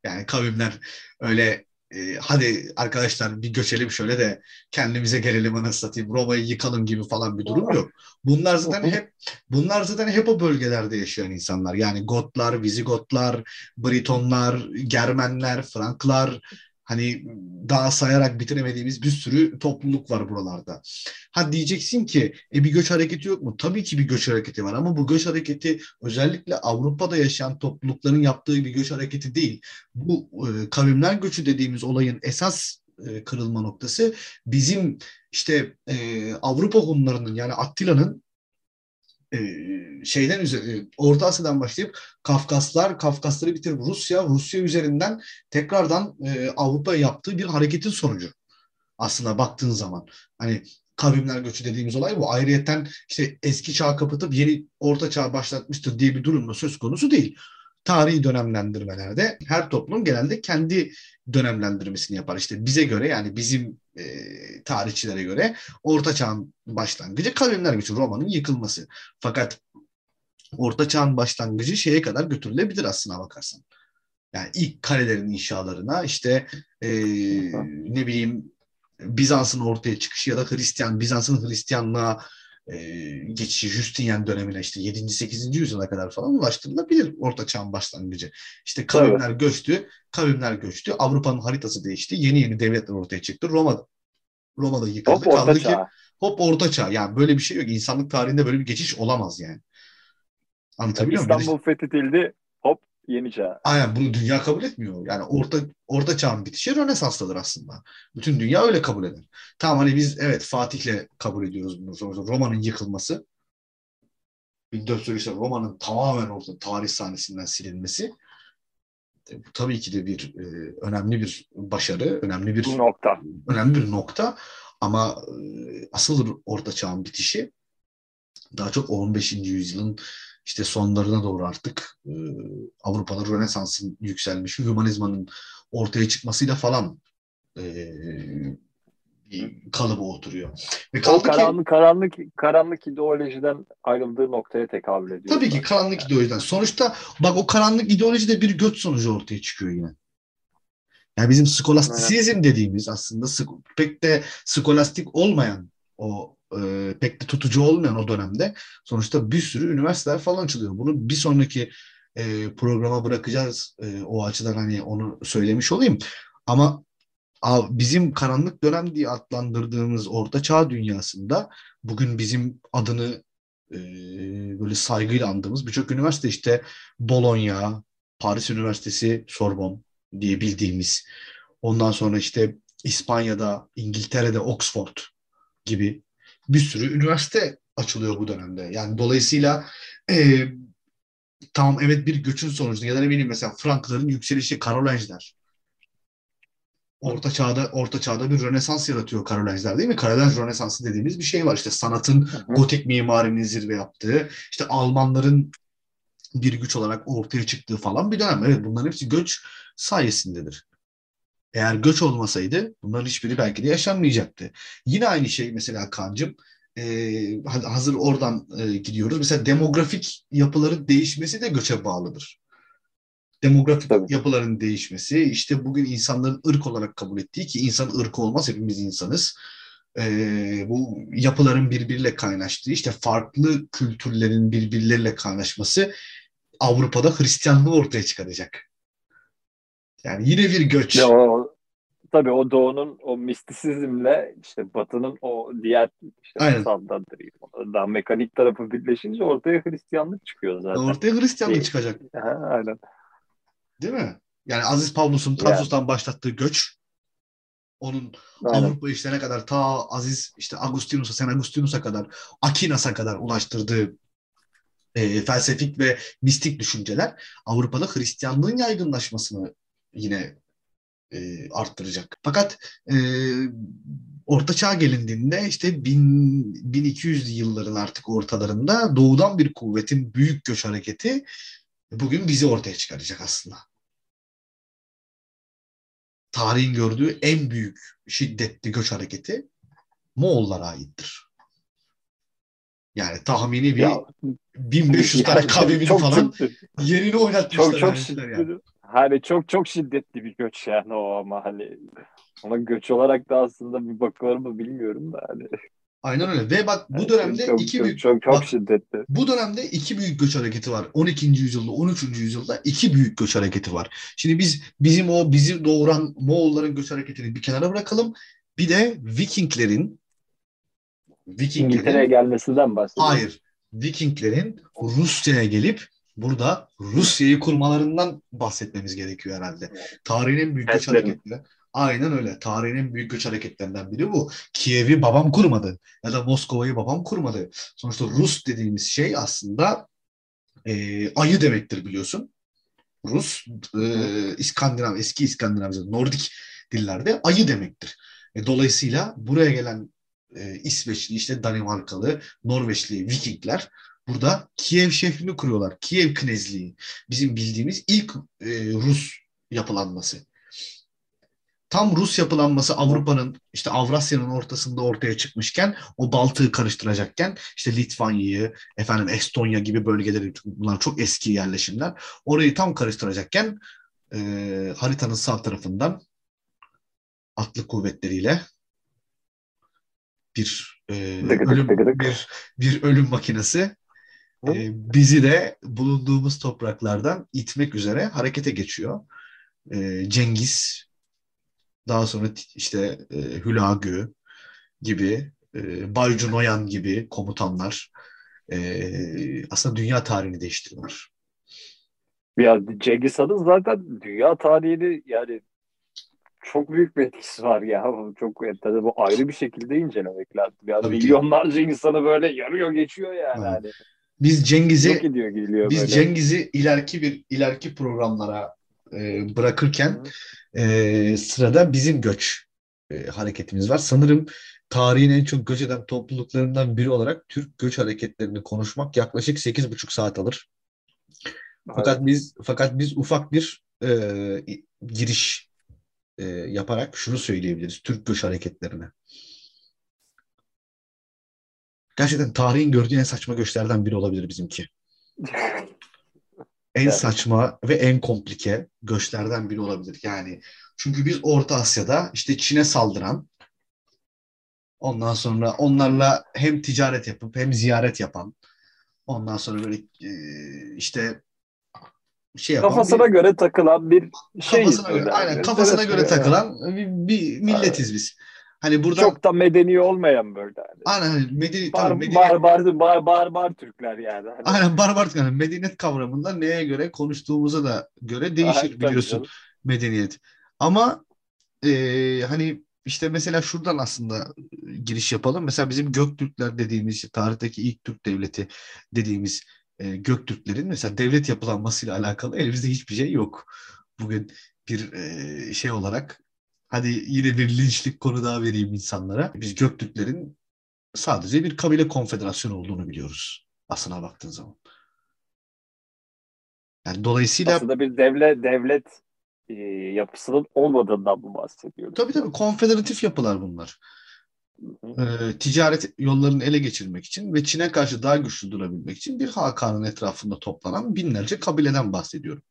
Yani kavimler öyle e, hadi arkadaşlar bir göçelim şöyle de kendimize gelelim anasını satayım Roma'yı yıkalım gibi falan bir durum yok. Bunlar zaten hep bunlar zaten hep o bölgelerde yaşayan insanlar. Yani Gotlar, Vizigotlar, Britonlar, Germenler, Franklar Hani daha sayarak bitiremediğimiz bir sürü topluluk var buralarda. Ha diyeceksin ki e, bir göç hareketi yok mu? Tabii ki bir göç hareketi var ama bu göç hareketi özellikle Avrupa'da yaşayan toplulukların yaptığı bir göç hareketi değil. Bu e, kavimler göçü dediğimiz olayın esas e, kırılma noktası bizim işte e, Avrupa Hunlarının yani Attila'nın şeyden üzeri, Orta Asya'dan başlayıp Kafkaslar, Kafkasları bitirip Rusya, Rusya üzerinden tekrardan e, Avrupa'ya yaptığı bir hareketin sonucu. Aslında baktığın zaman. Hani kavimler göçü dediğimiz olay bu. Ayrıyeten işte eski çağ kapatıp yeni orta çağ başlatmıştır diye bir durumda söz konusu değil tarihi dönemlendirmelerde her toplum genelde kendi dönemlendirmesini yapar. İşte bize göre yani bizim e, tarihçilere göre Orta Çağ'ın başlangıcı kavimler göçü, Roma'nın yıkılması. Fakat Orta Çağ'ın başlangıcı şeye kadar götürülebilir aslına bakarsan. Yani ilk kalelerin inşalarına işte e, ne bileyim Bizans'ın ortaya çıkışı ya da Hristiyan, Bizans'ın Hristiyanlığa geçişi Justinian dönemine işte 7. 8. yüzyıla kadar falan ulaştırılabilir Orta Çağ'ın başlangıcı. İşte kavimler evet. göçtü, kavimler göçtü. Avrupa'nın haritası değişti. Yeni yeni devletler ortaya çıktı. Roma Roma'da yıkıldı. Hop, Kaldı ki hop Orta Çağ. Yani böyle bir şey yok. İnsanlık tarihinde böyle bir geçiş olamaz yani. Anlatabiliyor muyum? İstanbul fethedildi. Hop yeni çağ. Aynen bunu dünya kabul etmiyor. Yani orta orta çağın bitişi Rönesans'tadır aslında. Bütün dünya öyle kabul eder. Tamam hani biz evet Fatih'le kabul ediyoruz bunu. Sonuçta Roma'nın yıkılması 1400'lerde Roma'nın tamamen orta tarih sahnesinden silinmesi e, tabii ki de bir e, önemli bir başarı, önemli bir nokta. Önemli bir nokta ama e, asıl orta çağın bitişi daha çok 15. yüzyılın işte sonlarına doğru artık e, Avrupa'da Rönesans'ın yükselmişi, hümanizmanın ortaya çıkmasıyla falan e, bir kalıba oturuyor. Ve kaldı o karanlık, ki, karanlık, karanlık ideolojiden ayrıldığı noktaya tekabül ediyor. Tabii ki karanlık yani. ideolojiden. Sonuçta bak o karanlık ideoloji de bir göç sonucu ortaya çıkıyor yine. Yani bizim skolastisizm evet. dediğimiz aslında pek de skolastik olmayan o e, pek de tutucu olmayan o dönemde sonuçta bir sürü üniversiteler falan açılıyor. Bunu bir sonraki e, programa bırakacağız. E, o açıdan hani onu söylemiş olayım. Ama bizim karanlık dönem diye adlandırdığımız orta çağ dünyasında bugün bizim adını e, böyle saygıyla andığımız birçok üniversite işte Bologna, Paris Üniversitesi, Sorbonne diye bildiğimiz. Ondan sonra işte İspanya'da, İngiltere'de Oxford gibi bir sürü üniversite açılıyor bu dönemde. Yani dolayısıyla e, tamam evet bir göçün sonucunda ya da ne bileyim mesela Frankların yükselişi Karolinjler. Orta çağda orta çağda bir Rönesans yaratıyor Karolinjler değil mi? Karolinj Rönesansı dediğimiz bir şey var. İşte sanatın gotik mimarinin zirve yaptığı, işte Almanların bir güç olarak ortaya çıktığı falan bir dönem. Evet bunların hepsi göç sayesindedir. Eğer göç olmasaydı bunların hiçbiri belki de yaşanmayacaktı. Yine aynı şey mesela Kancım e, hazır oradan e, gidiyoruz. Mesela demografik yapıların değişmesi de göçe bağlıdır. Demografik Tabii. yapıların değişmesi, işte bugün insanların ırk olarak kabul ettiği ki insan ırkı olmaz, hepimiz insanız. E, bu yapıların birbiriyle kaynaştığı, işte farklı kültürlerin birbirleriyle kaynaşması Avrupa'da Hristiyanlığı ortaya çıkaracak. Yani yine bir göç. Ya o, tabii o doğunun o mistisizmle işte batının o diğer işte daha mekanik tarafı birleşince ortaya Hristiyanlık çıkıyor zaten. Ortaya Hristiyanlık şey, çıkacak. Aha, aynen. Değil mi? Yani Aziz Pavlus'un yani. başlattığı göç onun Aynen. Avrupa işlerine kadar ta Aziz işte Agustinus'a, Sen Agustinus'a kadar Akinas'a kadar ulaştırdığı e, felsefik ve mistik düşünceler Avrupa'da Hristiyanlığın yaygınlaşmasını yine e, arttıracak. Fakat e, Orta Çağ gelindiğinde işte 1000, 1200 yılların artık ortalarında doğudan bir kuvvetin büyük göç hareketi bugün bizi ortaya çıkaracak aslında. Tarihin gördüğü en büyük şiddetli göç hareketi Moğollara aittir. Yani tahmini bir ya, 1500 tane kavimini falan çok, yerini oynatmışlar. Çok çok. Yani. Hani çok çok şiddetli bir göç yani o ama hani ona göç olarak da aslında bir bakılır mı bilmiyorum da hani. Aynen öyle. Ve bak bu dönemde çok, iki çok, büyük çok, çok bak, şiddetli. Bu dönemde iki büyük göç hareketi var. 12. yüzyılda, 13. yüzyılda iki büyük göç hareketi var. Şimdi biz bizim o bizi doğuran Moğolların göç hareketini bir kenara bırakalım. Bir de Vikinglerin Vikinglerin İngiltere'ye gelmesinden bahsediyoruz. Hayır. Vikinglerin Rusya'ya gelip burada Rusya'yı kurmalarından bahsetmemiz gerekiyor herhalde. Tarihin büyük göç hareketleri. Aynen öyle. Tarihin büyük göç hareketlerinden biri bu. Kiev'i babam kurmadı. Ya da Moskova'yı babam kurmadı. Sonuçta Rus dediğimiz şey aslında e, ayı demektir biliyorsun. Rus, e, İskandinav, eski İskandinav, Nordik dillerde ayı demektir. E, dolayısıyla buraya gelen e, İsveçli, işte Danimarkalı, Norveçli Vikingler burada Kiev şehrini kuruyorlar. Kiev Knezliği. Bizim bildiğimiz ilk e, Rus yapılanması. Tam Rus yapılanması Avrupa'nın işte Avrasya'nın ortasında ortaya çıkmışken o Baltığı karıştıracakken işte Litvanya'yı efendim Estonya gibi bölgeleri bunlar çok eski yerleşimler. Orayı tam karıştıracakken e, haritanın sağ tarafından atlı kuvvetleriyle bir e, ölüm bir bir ölüm makinesi e, bizi de bulunduğumuz topraklardan itmek üzere harekete geçiyor. E, Cengiz daha sonra işte e, Hülagü gibi e, Baycu Noyan gibi komutanlar e, aslında dünya tarihini değiştiriyorlar. Ya Cengiz Han'ın zaten dünya tarihini yani çok büyük bir etkisi var ya. Çok tabii bu ayrı bir şekilde incelemek lazım. Yani milyonlarca insanı böyle yarıyor geçiyor yani. Evet. Biz Cengiz'i gidiyor, gidiyor biz böyle. Cengiz'i ileriki bir ileriki programlara e, bırakırken e, sırada bizim göç e, hareketimiz var. Sanırım tarihin en çok göç eden topluluklarından biri olarak Türk göç hareketlerini konuşmak yaklaşık 8,5 saat alır. Fakat evet. biz fakat biz ufak bir e, giriş e, yaparak şunu söyleyebiliriz Türk göç hareketlerine. Gerçekten tarihin gördüğü en saçma göçlerden biri olabilir bizimki. en saçma ve en komplike göçlerden biri olabilir. Yani çünkü biz Orta Asya'da işte Çin'e saldıran ondan sonra onlarla hem ticaret yapıp hem ziyaret yapan ondan sonra böyle e, işte şey yapan kafasına bir, göre takılan bir şey. Kafasına göre, aynen kafasına göre takılan bir, bir milletiz biz. Hani burada çok da medeni olmayan böyle. Yani. Aynen hani medeni bar, tabii medeni. Bar, bar, bar, bar, bar Türkler yani. Hani. Aynen barbar yani medeniyet kavramında neye göre konuştuğumuza da göre değişir aynen, biliyorsun medeniyet. Ama e, hani işte mesela şuradan aslında giriş yapalım. Mesela bizim Göktürkler dediğimiz tarihteki ilk Türk devleti dediğimiz e, Göktürklerin mesela devlet yapılanmasıyla alakalı elimizde hiçbir şey yok. Bugün bir e, şey olarak hadi yine bir linçlik konu daha vereyim insanlara. Biz Göktürklerin sadece bir kabile konfederasyonu olduğunu biliyoruz aslına baktığın zaman. Yani dolayısıyla aslında bir devlet devlet e, yapısının olmadığından mı bahsediyoruz? Tabii tabii konfederatif yapılar bunlar. E, ticaret yollarını ele geçirmek için ve Çin'e karşı daha güçlü durabilmek için bir Hakan'ın etrafında toplanan binlerce kabileden bahsediyorum.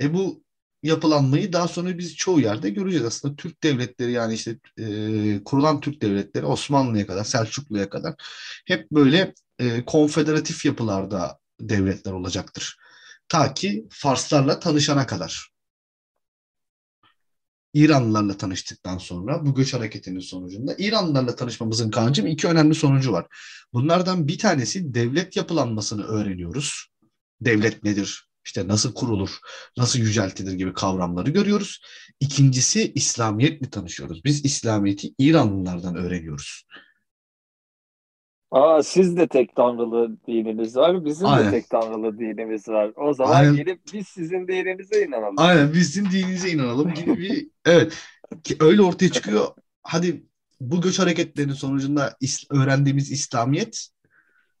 E bu yapılanmayı daha sonra biz çoğu yerde göreceğiz. Aslında Türk devletleri yani işte e, kurulan Türk devletleri Osmanlı'ya kadar, Selçuklu'ya kadar hep böyle e, konfederatif yapılarda devletler olacaktır. Ta ki Farslarla tanışana kadar. İranlılarla tanıştıktan sonra bu göç hareketinin sonucunda İranlılarla tanışmamızın kancım iki önemli sonucu var. Bunlardan bir tanesi devlet yapılanmasını öğreniyoruz. Devlet nedir? İşte nasıl kurulur, nasıl yüceltilir gibi kavramları görüyoruz. İkincisi İslamiyetle tanışıyoruz. Biz İslamiyet'i İranlılardan öğreniyoruz. Aa siz de tek tanrılı dininiz var. Bizim Aynen. de tek tanrılı dinimiz var. O zaman Aynen. gelip biz sizin dininize inanalım. Aynen biz sizin dininize inanalım gibi bir evet öyle ortaya çıkıyor. Hadi bu göç hareketlerinin sonucunda is- öğrendiğimiz İslamiyet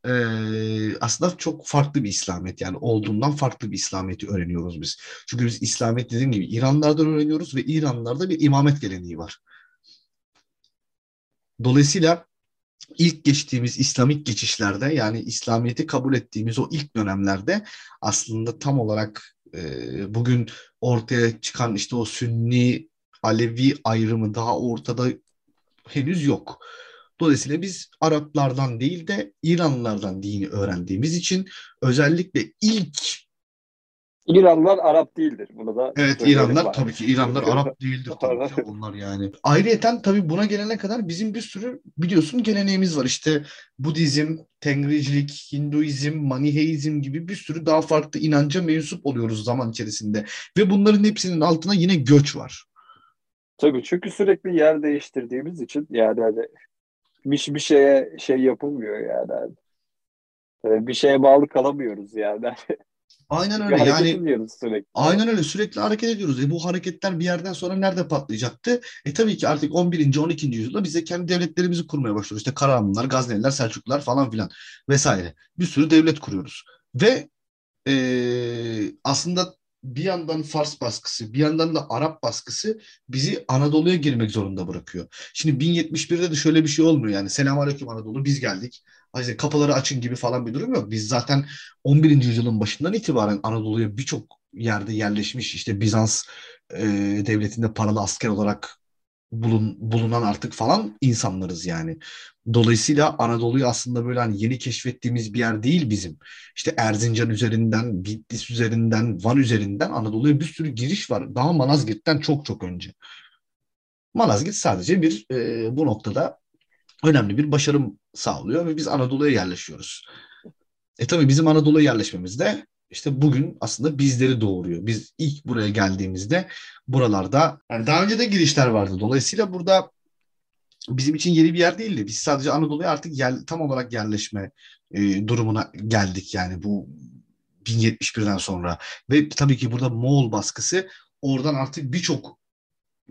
eee, aslında çok farklı bir İslamiyet yani olduğundan farklı bir İslamiyet'i öğreniyoruz biz. Çünkü biz İslamiyet dediğim gibi İranlardan öğreniyoruz ve İranlılarda bir imamet geleneği var. Dolayısıyla ilk geçtiğimiz İslamik geçişlerde yani İslamiyet'i kabul ettiğimiz o ilk dönemlerde aslında tam olarak e, bugün ortaya çıkan işte o Sünni Alevi ayrımı daha ortada henüz yok. Dolayısıyla biz Araplardan değil de İranlılardan dini öğrendiğimiz için özellikle ilk İranlılar Arap değildir. Bunu da Evet bari. tabii ki İranlar Arap değildir tabii ki onlar yani. Ayrıyeten tabii buna gelene kadar bizim bir sürü biliyorsun geleneğimiz var. İşte Budizm, Tengricilik, Hinduizm, Maniheizm gibi bir sürü daha farklı inanca mensup oluyoruz zaman içerisinde. Ve bunların hepsinin altına yine göç var. Tabii çünkü sürekli yer değiştirdiğimiz için yani hani bir, bir şeye şey yapılmıyor yani. Yani bir şeye bağlı kalamıyoruz yani. Aynen öyle yani sürekli. Aynen öyle sürekli hareket ediyoruz. E bu hareketler bir yerden sonra nerede patlayacaktı? E tabii ki artık 11. 12. yüzyılda biz de kendi devletlerimizi kurmaya başlıyoruz. İşte Karahanlılar, Gazneliler, Selçuklular falan filan vesaire. Bir sürü devlet kuruyoruz. Ve e, aslında bir yandan Fars baskısı, bir yandan da Arap baskısı bizi Anadolu'ya girmek zorunda bırakıyor. Şimdi 1071'de de şöyle bir şey olmuyor yani. Selamünaleyküm Anadolu biz geldik. İşte kapıları açın gibi falan bir durum yok. Biz zaten 11. yüzyılın başından itibaren Anadolu'ya birçok yerde yerleşmiş işte Bizans e, devletinde paralı asker olarak bulun, bulunan artık falan insanlarız yani. Dolayısıyla Anadolu'yu aslında böyle hani yeni keşfettiğimiz bir yer değil bizim. İşte Erzincan üzerinden, Bitlis üzerinden, Van üzerinden Anadolu'ya bir sürü giriş var. Daha Malazgirt'ten çok çok önce. Malazgirt sadece bir e, bu noktada önemli bir başarım sağlıyor ve biz Anadolu'ya yerleşiyoruz. E tabii bizim Anadolu'ya yerleşmemiz de işte bugün aslında bizleri doğuruyor. Biz ilk buraya geldiğimizde buralarda yani daha önce de girişler vardı. Dolayısıyla burada bizim için yeni bir yer değildi. Biz sadece Anadolu'ya artık yer, tam olarak yerleşme e, durumuna geldik yani bu 1071'den sonra. Ve tabii ki burada Moğol baskısı oradan artık birçok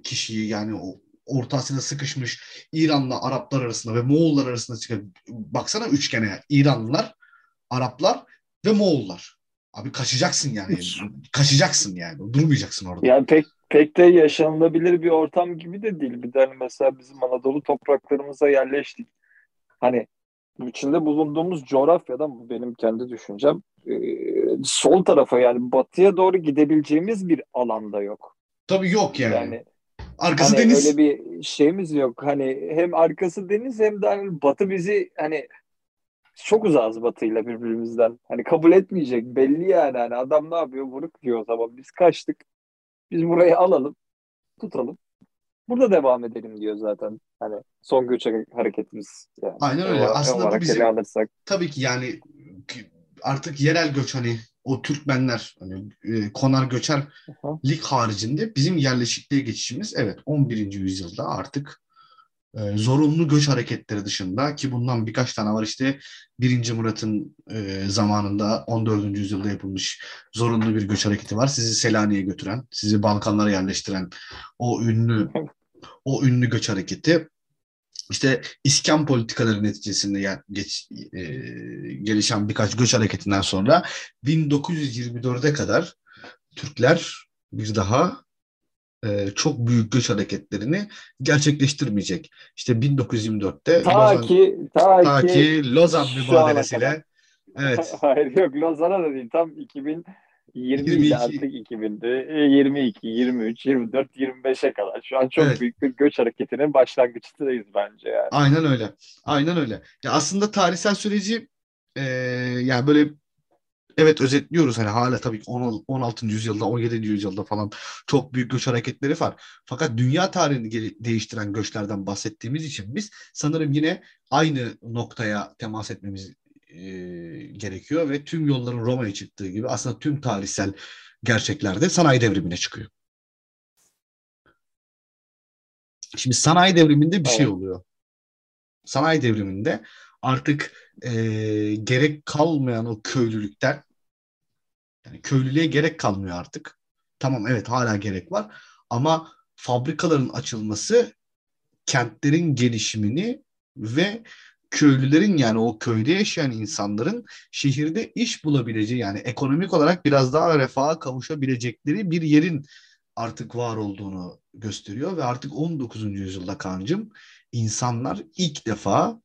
kişiyi yani o Orta Asya'da sıkışmış İran'la Araplar arasında ve Moğollar arasında çıkan baksana üçgene İranlılar, Araplar ve Moğollar. Abi kaçacaksın yani. Kaçacaksın yani. Durmayacaksın orada. Yani pek pek de yaşanılabilir bir ortam gibi de değil. Bir de hani mesela bizim Anadolu topraklarımıza yerleştik. Hani içinde bulunduğumuz coğrafyadan bu benim kendi düşüncem. e, sol tarafa yani batıya doğru gidebileceğimiz bir alanda yok. Tabii yok yani. Yani Arkası hani deniz. öyle bir şeyimiz yok. Hani hem arkası deniz hem de hani batı bizi hani çok uzağız batıyla birbirimizden. Hani kabul etmeyecek belli yani. Hani adam ne yapıyor? Vuruk diyor o zaman. Biz kaçtık. Biz burayı alalım, tutalım. Burada devam edelim diyor zaten. Hani son göç hareketimiz yani. Aynen öyle. O- Aslında bu bizim- alırsak. Tabii ki yani artık yerel göç hani o Türkmenler hani e, konar göçer Aha. haricinde bizim yerleşikliğe geçişimiz evet 11. yüzyılda artık e, zorunlu göç hareketleri dışında ki bundan birkaç tane var işte 1. Murat'ın e, zamanında 14. yüzyılda yapılmış zorunlu bir göç hareketi var. Sizi Selanik'e götüren, sizi Balkanlara yerleştiren o ünlü o ünlü göç hareketi işte iskan politikaları neticesinde yer- geç, e, gelişen birkaç göç hareketinden sonra 1924'e kadar Türkler bir daha e, çok büyük göç hareketlerini gerçekleştirmeyecek. İşte 1924'te Ta Lozan, ki ta, ta ki ki Lozan mübadelesiyle evet Hayır yok Lozan'a da değil. Tam 2020 idi 22 artık 2000'di. E, 22, 23, 24, 25'e kadar. Şu an çok evet büyük bir göç hareketinin başlangıçtayız bence yani. aynen öyle. Aynen öyle. Ya aslında tarihsel süreci e, yani böyle evet özetliyoruz hani hala tabii ki 10 16. yüzyılda 17. yüzyılda falan çok büyük göç hareketleri var. Fakat dünya tarihini değiştiren göçlerden bahsettiğimiz için biz sanırım yine aynı noktaya temas etmemiz e, gerekiyor ve tüm yolların Roma'ya çıktığı gibi aslında tüm tarihsel gerçeklerde sanayi devrimine çıkıyor. Şimdi sanayi devriminde bir şey Evet. oluyor. Sanayi devriminde artık e, gerek kalmayan o köylülükten yani köylülüğe gerek kalmıyor artık. Tamam evet hala gerek var ama fabrikaların açılması kentlerin gelişimini ve köylülerin yani o köyde yaşayan insanların şehirde iş bulabileceği yani ekonomik olarak biraz daha refaha kavuşabilecekleri bir yerin artık var olduğunu gösteriyor ve artık 19. yüzyılda kancım insanlar ilk defa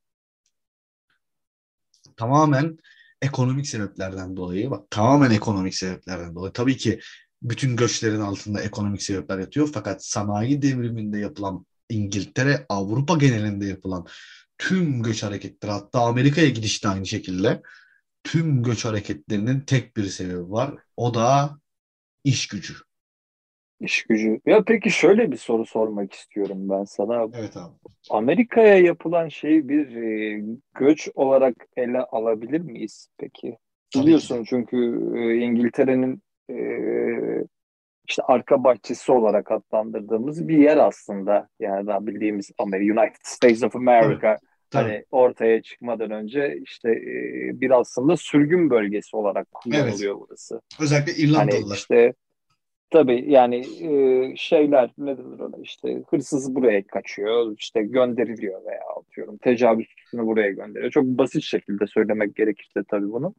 tamamen ekonomik sebeplerden dolayı bak tamamen ekonomik sebeplerden dolayı. Tabii ki bütün göçlerin altında ekonomik sebepler yatıyor. Fakat sanayi devriminde yapılan İngiltere Avrupa genelinde yapılan tüm göç hareketleri hatta Amerika'ya gidiş de aynı şekilde tüm göç hareketlerinin tek bir sebebi var. O da iş gücü. İş gücü. Ya peki şöyle bir soru sormak istiyorum ben sana. Evet abi. Amerika'ya yapılan şeyi bir e, göç olarak ele alabilir miyiz peki? Tabii ki de. Biliyorsun çünkü e, İngiltere'nin e, işte arka bahçesi olarak adlandırdığımız bir yer aslında. Yani daha bildiğimiz Amerika, United States of. America Tabii. hani ortaya çıkmadan önce işte e, bir aslında sürgün bölgesi olarak Evet. kullanılıyor burası. Özellikle Hani İrlandalılar. işte tabii yani e, şeyler ne denir ona işte hırsız buraya kaçıyor işte gönderiliyor veya atıyorum tecavüzcüsünü buraya gönderiyor. Çok basit şekilde söylemek gerekirse tabii bunu.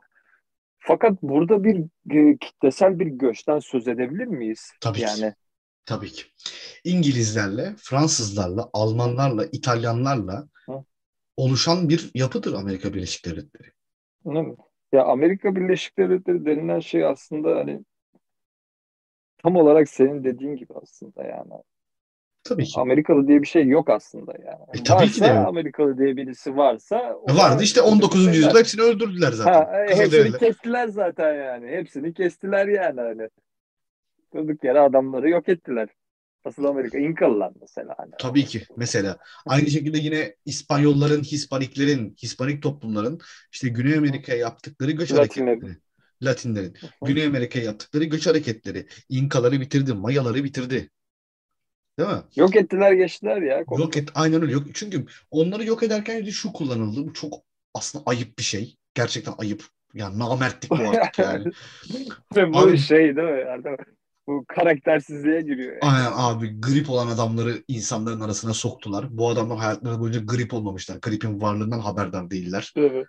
Fakat burada bir e, kitlesel bir göçten söz edebilir miyiz? Tabii ki. Yani Tabii ki. İngilizlerle, Fransızlarla, Almanlarla, İtalyanlarla Hı. oluşan bir yapıdır Amerika Birleşik Devletleri. değil mi? Ya Amerika Birleşik Devletleri denilen şey aslında hani tam olarak senin dediğin gibi aslında yani. Tabii ki. Amerikalı diye bir şey yok aslında yani. E, tabii ki de Varsa. Amerikalı diye birisi varsa o Vardı işte kötü bir 19. şeyler. yüzyılda hepsini öldürdüler zaten. Ha, e, hepsini kestiler zaten yani. Hepsini kestiler yani hani. Durduk yere adamları yok ettiler. Asıl Amerika İnkalılar mesela hani. Tabii ki. Mesela aynı şekilde yine İspanyolların, Hispaniklerin, Hispanik toplumların işte Güney Amerika'ya yaptıkları göç hareketleri. Latinlerin. Güney Amerika'ya yaptıkları göç hareketleri. İnkaları bitirdi, Mayaları bitirdi. Değil mi? Yok ettiler geçtiler ya. Yok et, aynen öyle. Yok. Çünkü onları yok ederken de şu kullanıldı. Bu çok aslında ayıp bir şey. Gerçekten ayıp. Yani namertlik bu artık yani. Ve bu Abi- şey değil mi? Bu karaktersizliğe giriyor. yani. Aynen abi grip olan adamları insanların arasına soktular. Bu adamlar hayatları boyunca grip olmamışlar. Gripin varlığından haberdar değiller. Değil mi?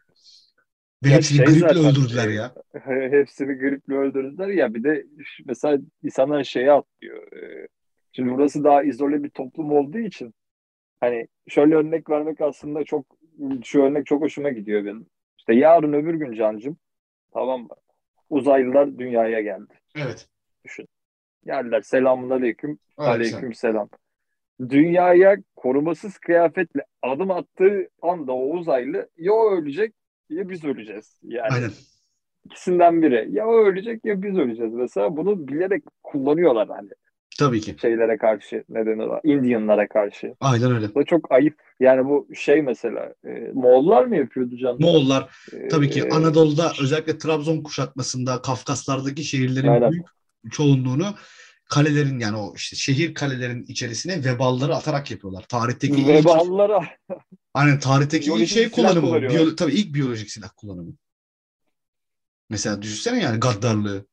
Ve Ya hepsini şey griple öldürdüler e, ya. Hepsini griple öldürdüler ya bir de mesela insanlar şeye atlıyor. Ee, Şimdi burası daha izole bir toplum olduğu için hani şöyle örnek vermek aslında çok şu örnek çok hoşuma gidiyor benim. İşte yarın öbür gün Cancım tamam mı? Uzaylılar dünyaya geldi. Evet. Düşün. Geldiler selamun aleyküm. Evet, Aleyküm selam. Dünyaya korumasız kıyafetle adım attığı anda o uzaylı ya ölecek ya biz öleceğiz. Yani Aynen. ikisinden biri. Ya o ölecek ya biz öleceğiz. Mesela bunu bilerek kullanıyorlar hani Tabii ki. şeylere karşı. Ne denir? ona? Indianlara karşı. Aynen öyle. Bu çok ayıp. Yani bu şey mesela e, Moğollar mı yapıyordu canım? Moğollar E, tabii ki Anadolu'da özellikle Trabzon kuşatmasında Kafkaslardaki şehirlerin Aynen. büyük çoğunluğunu kalelerin yani o işte şehir kalelerin içerisine vebalları atarak yapıyorlar. Tarihteki ilk, Veballara aynen tarihteki ilk şey kullanımı. Biyo- tabii ilk biyolojik silah kullanımı. Mesela düşünsene yani gaddarlığı.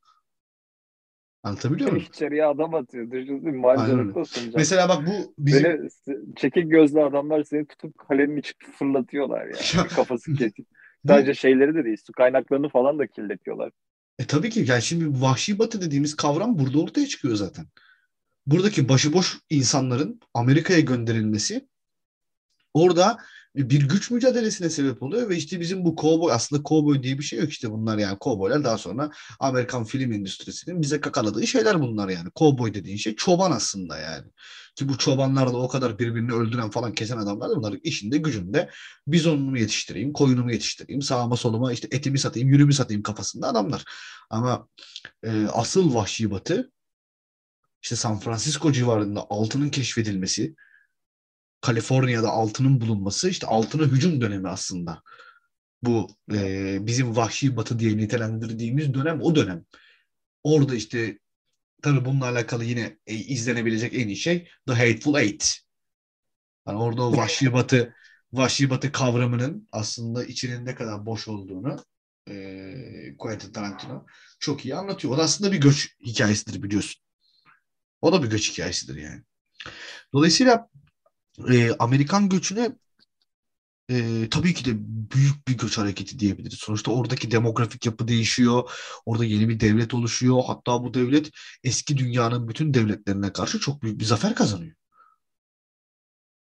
Anlatabiliyor muyum? içeriye adam atıyor. Düşünsene Aynen mancınıktasın canım. Mesela bak bu bizim Böyle çekik gözlü adamlar seni tutup kalenin içine fırlatıyorlar yani. Ya, Kafası kesik. Sadece şeyleri de değil, su kaynaklarını falan da kirletiyorlar. E tabii ki yani şimdi vahşi batı dediğimiz kavram burada ortaya çıkıyor zaten. Buradaki başıboş insanların Amerika'ya gönderilmesi orada bir güç mücadelesine sebep oluyor ve işte bizim bu kovboy aslında kovboy diye bir şey yok işte bunlar yani kovboylar daha sonra Amerikan film endüstrisinin bize kakaladığı şeyler bunlar yani. Kovboy dediğin şey çoban aslında yani. Ki bu çobanlar da o kadar birbirini öldüren falan kesen adamlar da bunların işinde gücünde bizonumu yetiştireyim, koyunumu yetiştireyim, sağıma soluma işte etimi satayım, yürümü satayım kafasında adamlar. Ama e, asıl vahşi batı işte San Francisco civarında altının keşfedilmesi, Kaliforniya'da altının bulunması işte altına hücum dönemi aslında. Bu e, bizim vahşi batı diye nitelendirdiğimiz dönem o dönem. Orada işte tabii bununla alakalı yine e, izlenebilecek en iyi şey The Hateful Eight. Yani orada o vahşi batı vahşi batı kavramının aslında içinin ne kadar boş olduğunu e, Quentin Tarantino çok iyi anlatıyor. O da aslında bir göç hikayesidir biliyorsun. O da bir göç hikayesidir yani. Dolayısıyla e, Amerikan göçüne e, tabii ki de büyük bir göç hareketi diyebiliriz. Sonuçta oradaki demografik yapı değişiyor. Orada yeni bir devlet oluşuyor. Hatta bu devlet eski dünyanın bütün devletlerine karşı çok büyük bir zafer kazanıyor.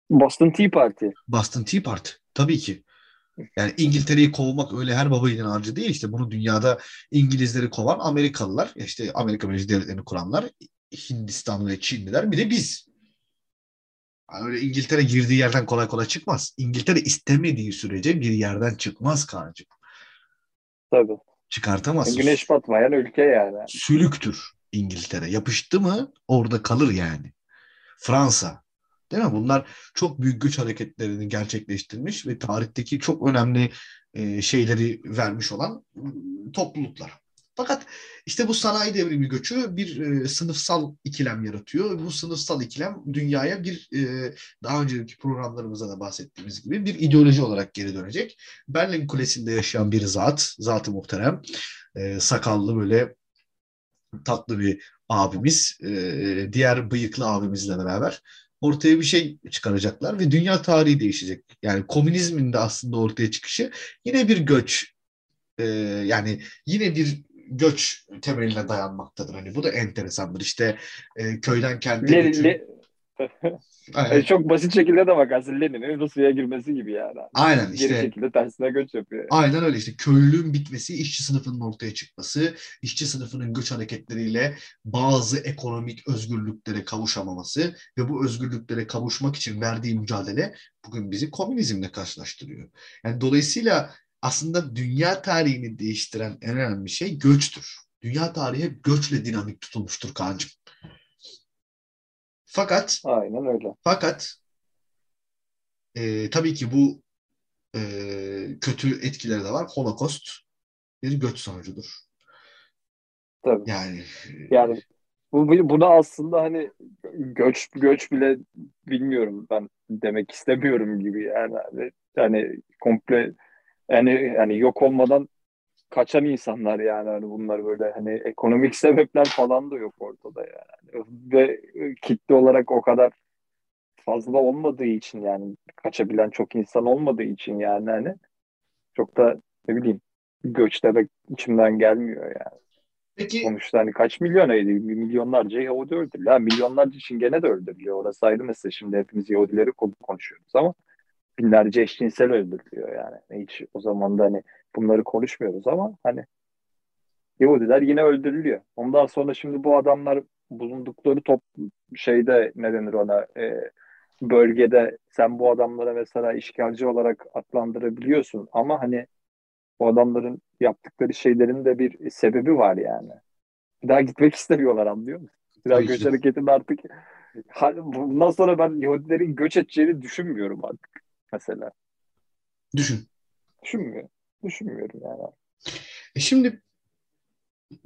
Boston Tea Party. Boston Tea Party. Tabii ki. Yani İngiltere'yi kovmak öyle her baba yiğidin harcı değil. İşte bunu dünyada İngilizleri kovan Amerikalılar, işte Amerika Birleşik Devletleri'ni kuranlar, Hindistan ve Çinliler bir de biz. Yani öyle İngiltere girdiği yerden kolay kolay çıkmaz. İngiltere istemediği sürece bir yerden çıkmaz Kaan'cığım. Tabii. Çıkartamaz. Güneş batmayan ülke yani. Sülüktür İngiltere. Yapıştı mı orada kalır yani. Fransa. Değil mi? Bunlar çok büyük güç hareketlerini gerçekleştirmiş ve tarihteki çok önemli e, şeyleri vermiş olan topluluklar. Fakat işte bu sanayi devrimi göçü bir e, sınıfsal ikilem yaratıyor. Bu sınıfsal ikilem dünyaya bir e, daha önceki programlarımızda da bahsettiğimiz gibi bir ideoloji olarak geri dönecek. Berlin Kulesi'nde yaşayan bir zat, zatı muhterem, e, sakallı böyle tatlı bir abimiz, e, diğer bıyıklı abimizle beraber ortaya bir şey çıkaracaklar ve dünya tarihi değişecek. Yani komünizmin de aslında ortaya çıkışı yine bir göç e, yani yine bir göç temeline dayanmaktadır. Hani bu da enteresandır. İşte e, köyden kente Le, göçün... le... çok basit şekilde de bakarsın Lenin'in Rusya'ya girmesi gibi yani. Aynen işte. Geri şekilde tersine göç yapıyor. Aynen öyle işte köylülüğün bitmesi, işçi sınıfının ortaya çıkması, işçi sınıfının göç hareketleriyle bazı ekonomik özgürlüklere kavuşamaması ve bu özgürlüklere kavuşmak için verdiği mücadele bugün bizi komünizmle karşılaştırıyor. Yani dolayısıyla aslında dünya tarihini değiştiren en önemli şey göçtür. Dünya tarihi hep göçle dinamik tutulmuştur Kaan'cığım. Fakat Aynen öyle. Fakat e, tabii ki bu e, kötü etkileri de var. Holocaust bir göç sonucudur. Tabii. Yani yani bu buna aslında hani göç göç bile bilmiyorum ben demek istemiyorum gibi yani hani, hani komple yani yani yok olmadan kaçan insanlar yani hani bunlar böyle hani ekonomik sebepler falan da yok ortada yani. Ve kitle olarak o kadar fazla olmadığı için yani kaçabilen çok insan olmadığı için yani hani çok da ne bileyim göç demek içimden gelmiyor yani. Peki. Sonuçta hani kaç milyonaydı? Milyonlarca Yahudi öldürülüyor. Yani milyonlarca için gene de öldürülüyor. Orası ayrı mesela. Şimdi hepimiz Yahudileri konuşuyoruz ama binlerce eşcinsel öldürülüyor yani. Hiç o zaman da hani bunları konuşmuyoruz ama hani Yahudiler yine öldürülüyor. Ondan sonra şimdi bu adamlar bulundukları top şeyde ne denir ona e, bölgede sen bu adamlara mesela işgalci olarak adlandırabiliyorsun ama hani bu adamların yaptıkları şeylerin de bir sebebi var yani. Bir daha gitmek istemiyorlar anlıyor musun? Bir daha göç hareketinde artık bundan sonra ben Yahudilerin göç edeceğini düşünmüyorum artık mesela. Düşün. Düşünmüyorum. Düşünmüyorum yani. E şimdi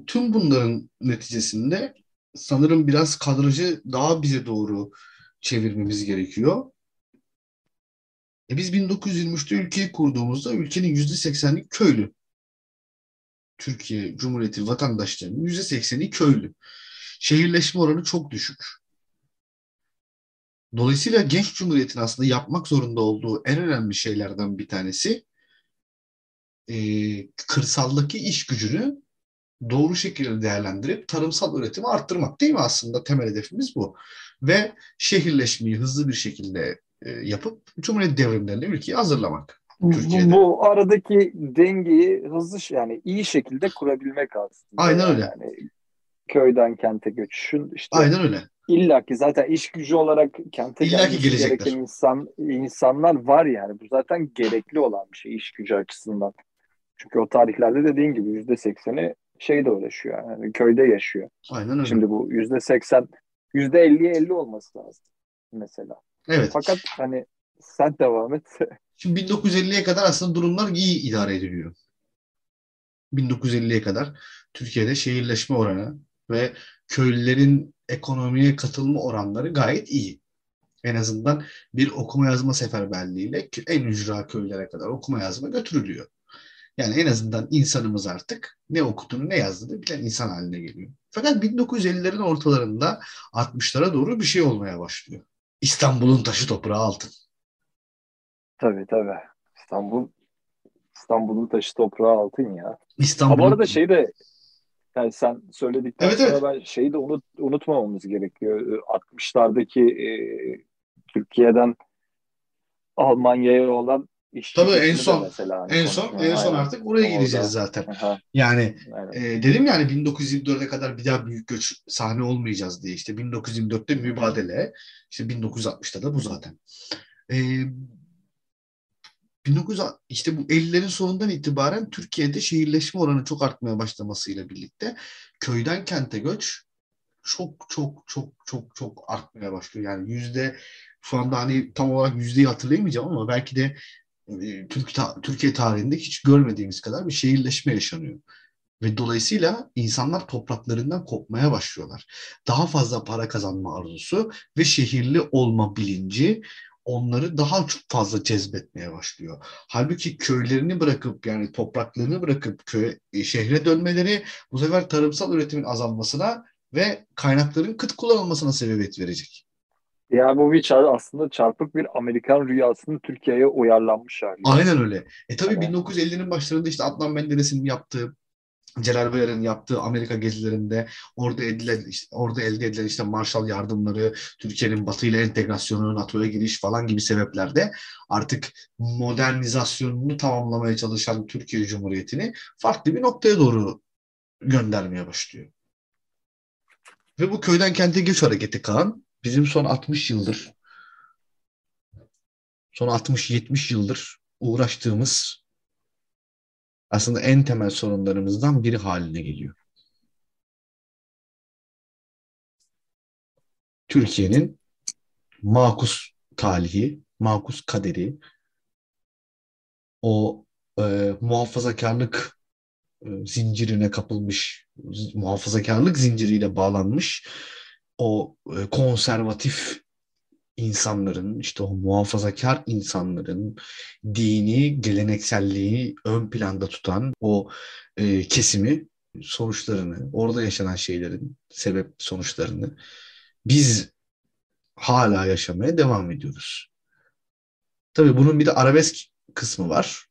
tüm bunların neticesinde sanırım biraz kadrajı daha bize doğru çevirmemiz gerekiyor. E biz 1923'te ülkeyi kurduğumuzda ülkenin %80'i köylü. Türkiye Cumhuriyeti vatandaşlarının %80'i köylü. Şehirleşme oranı çok düşük. Dolayısıyla genç cumhuriyetin aslında yapmak zorunda olduğu en önemli şeylerden bir tanesi e, kırsaldaki iş gücünü doğru şekilde değerlendirip tarımsal üretimi arttırmak değil mi aslında temel hedefimiz bu. Ve şehirleşmeyi hızlı bir şekilde e, yapıp Cumhuriyet devrimlerine ülkeyi hazırlamak. Türkiye'de. Bu aradaki dengeyi hızlı yani iyi şekilde kurabilmek aslında. Aynen öyle. Yani köyden kente göçüşün işte Aynen öyle. İlla ki zaten iş gücü olarak kente gelmesi gereken insan, insanlar var yani. Bu zaten gerekli olan bir şey iş gücü açısından. Çünkü o tarihlerde dediğin gibi yüzde sekseni şeyde uğraşıyor. Yani köyde yaşıyor. Aynen öyle. Şimdi bu yüzde seksen, yüzde elliye elli olması lazım mesela. Evet. Fakat hani sen devam et. Şimdi 1950'ye kadar aslında durumlar iyi idare ediliyor. 1950'ye kadar Türkiye'de şehirleşme oranı ve köylülerin ekonomiye katılma oranları gayet iyi. En azından bir okuma yazma seferberliğiyle en ücra köylere kadar okuma yazma götürülüyor. Yani en azından insanımız artık ne okuduğunu ne yazdığını bilen insan haline geliyor. Fakat 1950'lerin ortalarında 60'lara doğru bir şey olmaya başlıyor. İstanbul'un taşı toprağı altın. Tabii tabii. İstanbul İstanbul'un taşı toprağı altın ya. İstanbul. Ama arada şey de yani sen söyledikten evet, sonra evet. ben şeyi de unut, unutmamamız gerekiyor. 60'lardaki e, Türkiye'den Almanya'ya olan iş Tabii en son mesela, hani en son en son artık oraya Orada. gideceğiz zaten. Aha. Yani e, dedim yani 1924'e kadar bir daha büyük göç sahne olmayacağız diye işte 1924'te mübadele işte 1960'ta da bu zaten. E, 1900 işte bu 50'lerin sonundan itibaren Türkiye'de şehirleşme oranı çok artmaya başlamasıyla birlikte köyden kente göç çok çok çok çok çok artmaya başlıyor. Yani yüzde şu anda hani tam olarak yüzdeyi hatırlayamayacağım ama belki de e, Türkiye tarihinde hiç görmediğimiz kadar bir şehirleşme yaşanıyor. Ve dolayısıyla insanlar topraklarından kopmaya başlıyorlar. Daha fazla para kazanma arzusu ve şehirli olma bilinci onları daha çok fazla cezbetmeye başlıyor. Halbuki köylerini bırakıp yani topraklarını bırakıp köy, e, şehre dönmeleri bu sefer tarımsal üretimin azalmasına ve kaynakların kıt kullanılmasına sebebiyet verecek. Ya bu bir aslında çarpık bir Amerikan rüyasının Türkiye'ye uyarlanmış hali. Aynen öyle. E tabii evet. 1950'nin başlarında işte Adnan Menderes'in yaptığı Celal Bayar'ın yaptığı Amerika gezilerinde orada edilen işte, orada elde edilen işte Marshall yardımları, Türkiye'nin Batı ile entegrasyonu, NATO'ya giriş falan gibi sebeplerde artık modernizasyonunu tamamlamaya çalışan Türkiye Cumhuriyeti'ni farklı bir noktaya doğru göndermeye başlıyor. Ve bu köyden kente göç hareketi Kaan bizim son 60 yıldır son 60-70 yıldır uğraştığımız aslında en temel sorunlarımızdan biri haline geliyor. Türkiye'nin makus talihi, makus kaderi, o e, muhafazakarlık e, zincirine kapılmış, muhafazakarlık zinciriyle bağlanmış o e, konservatif insanların, işte o muhafazakar insanların dini, gelenekselliği ön planda tutan o e, kesimi sonuçlarını, orada yaşanan şeylerin sebep sonuçlarını biz hala yaşamaya devam ediyoruz. Tabii bunun bir de arabesk kısmı var.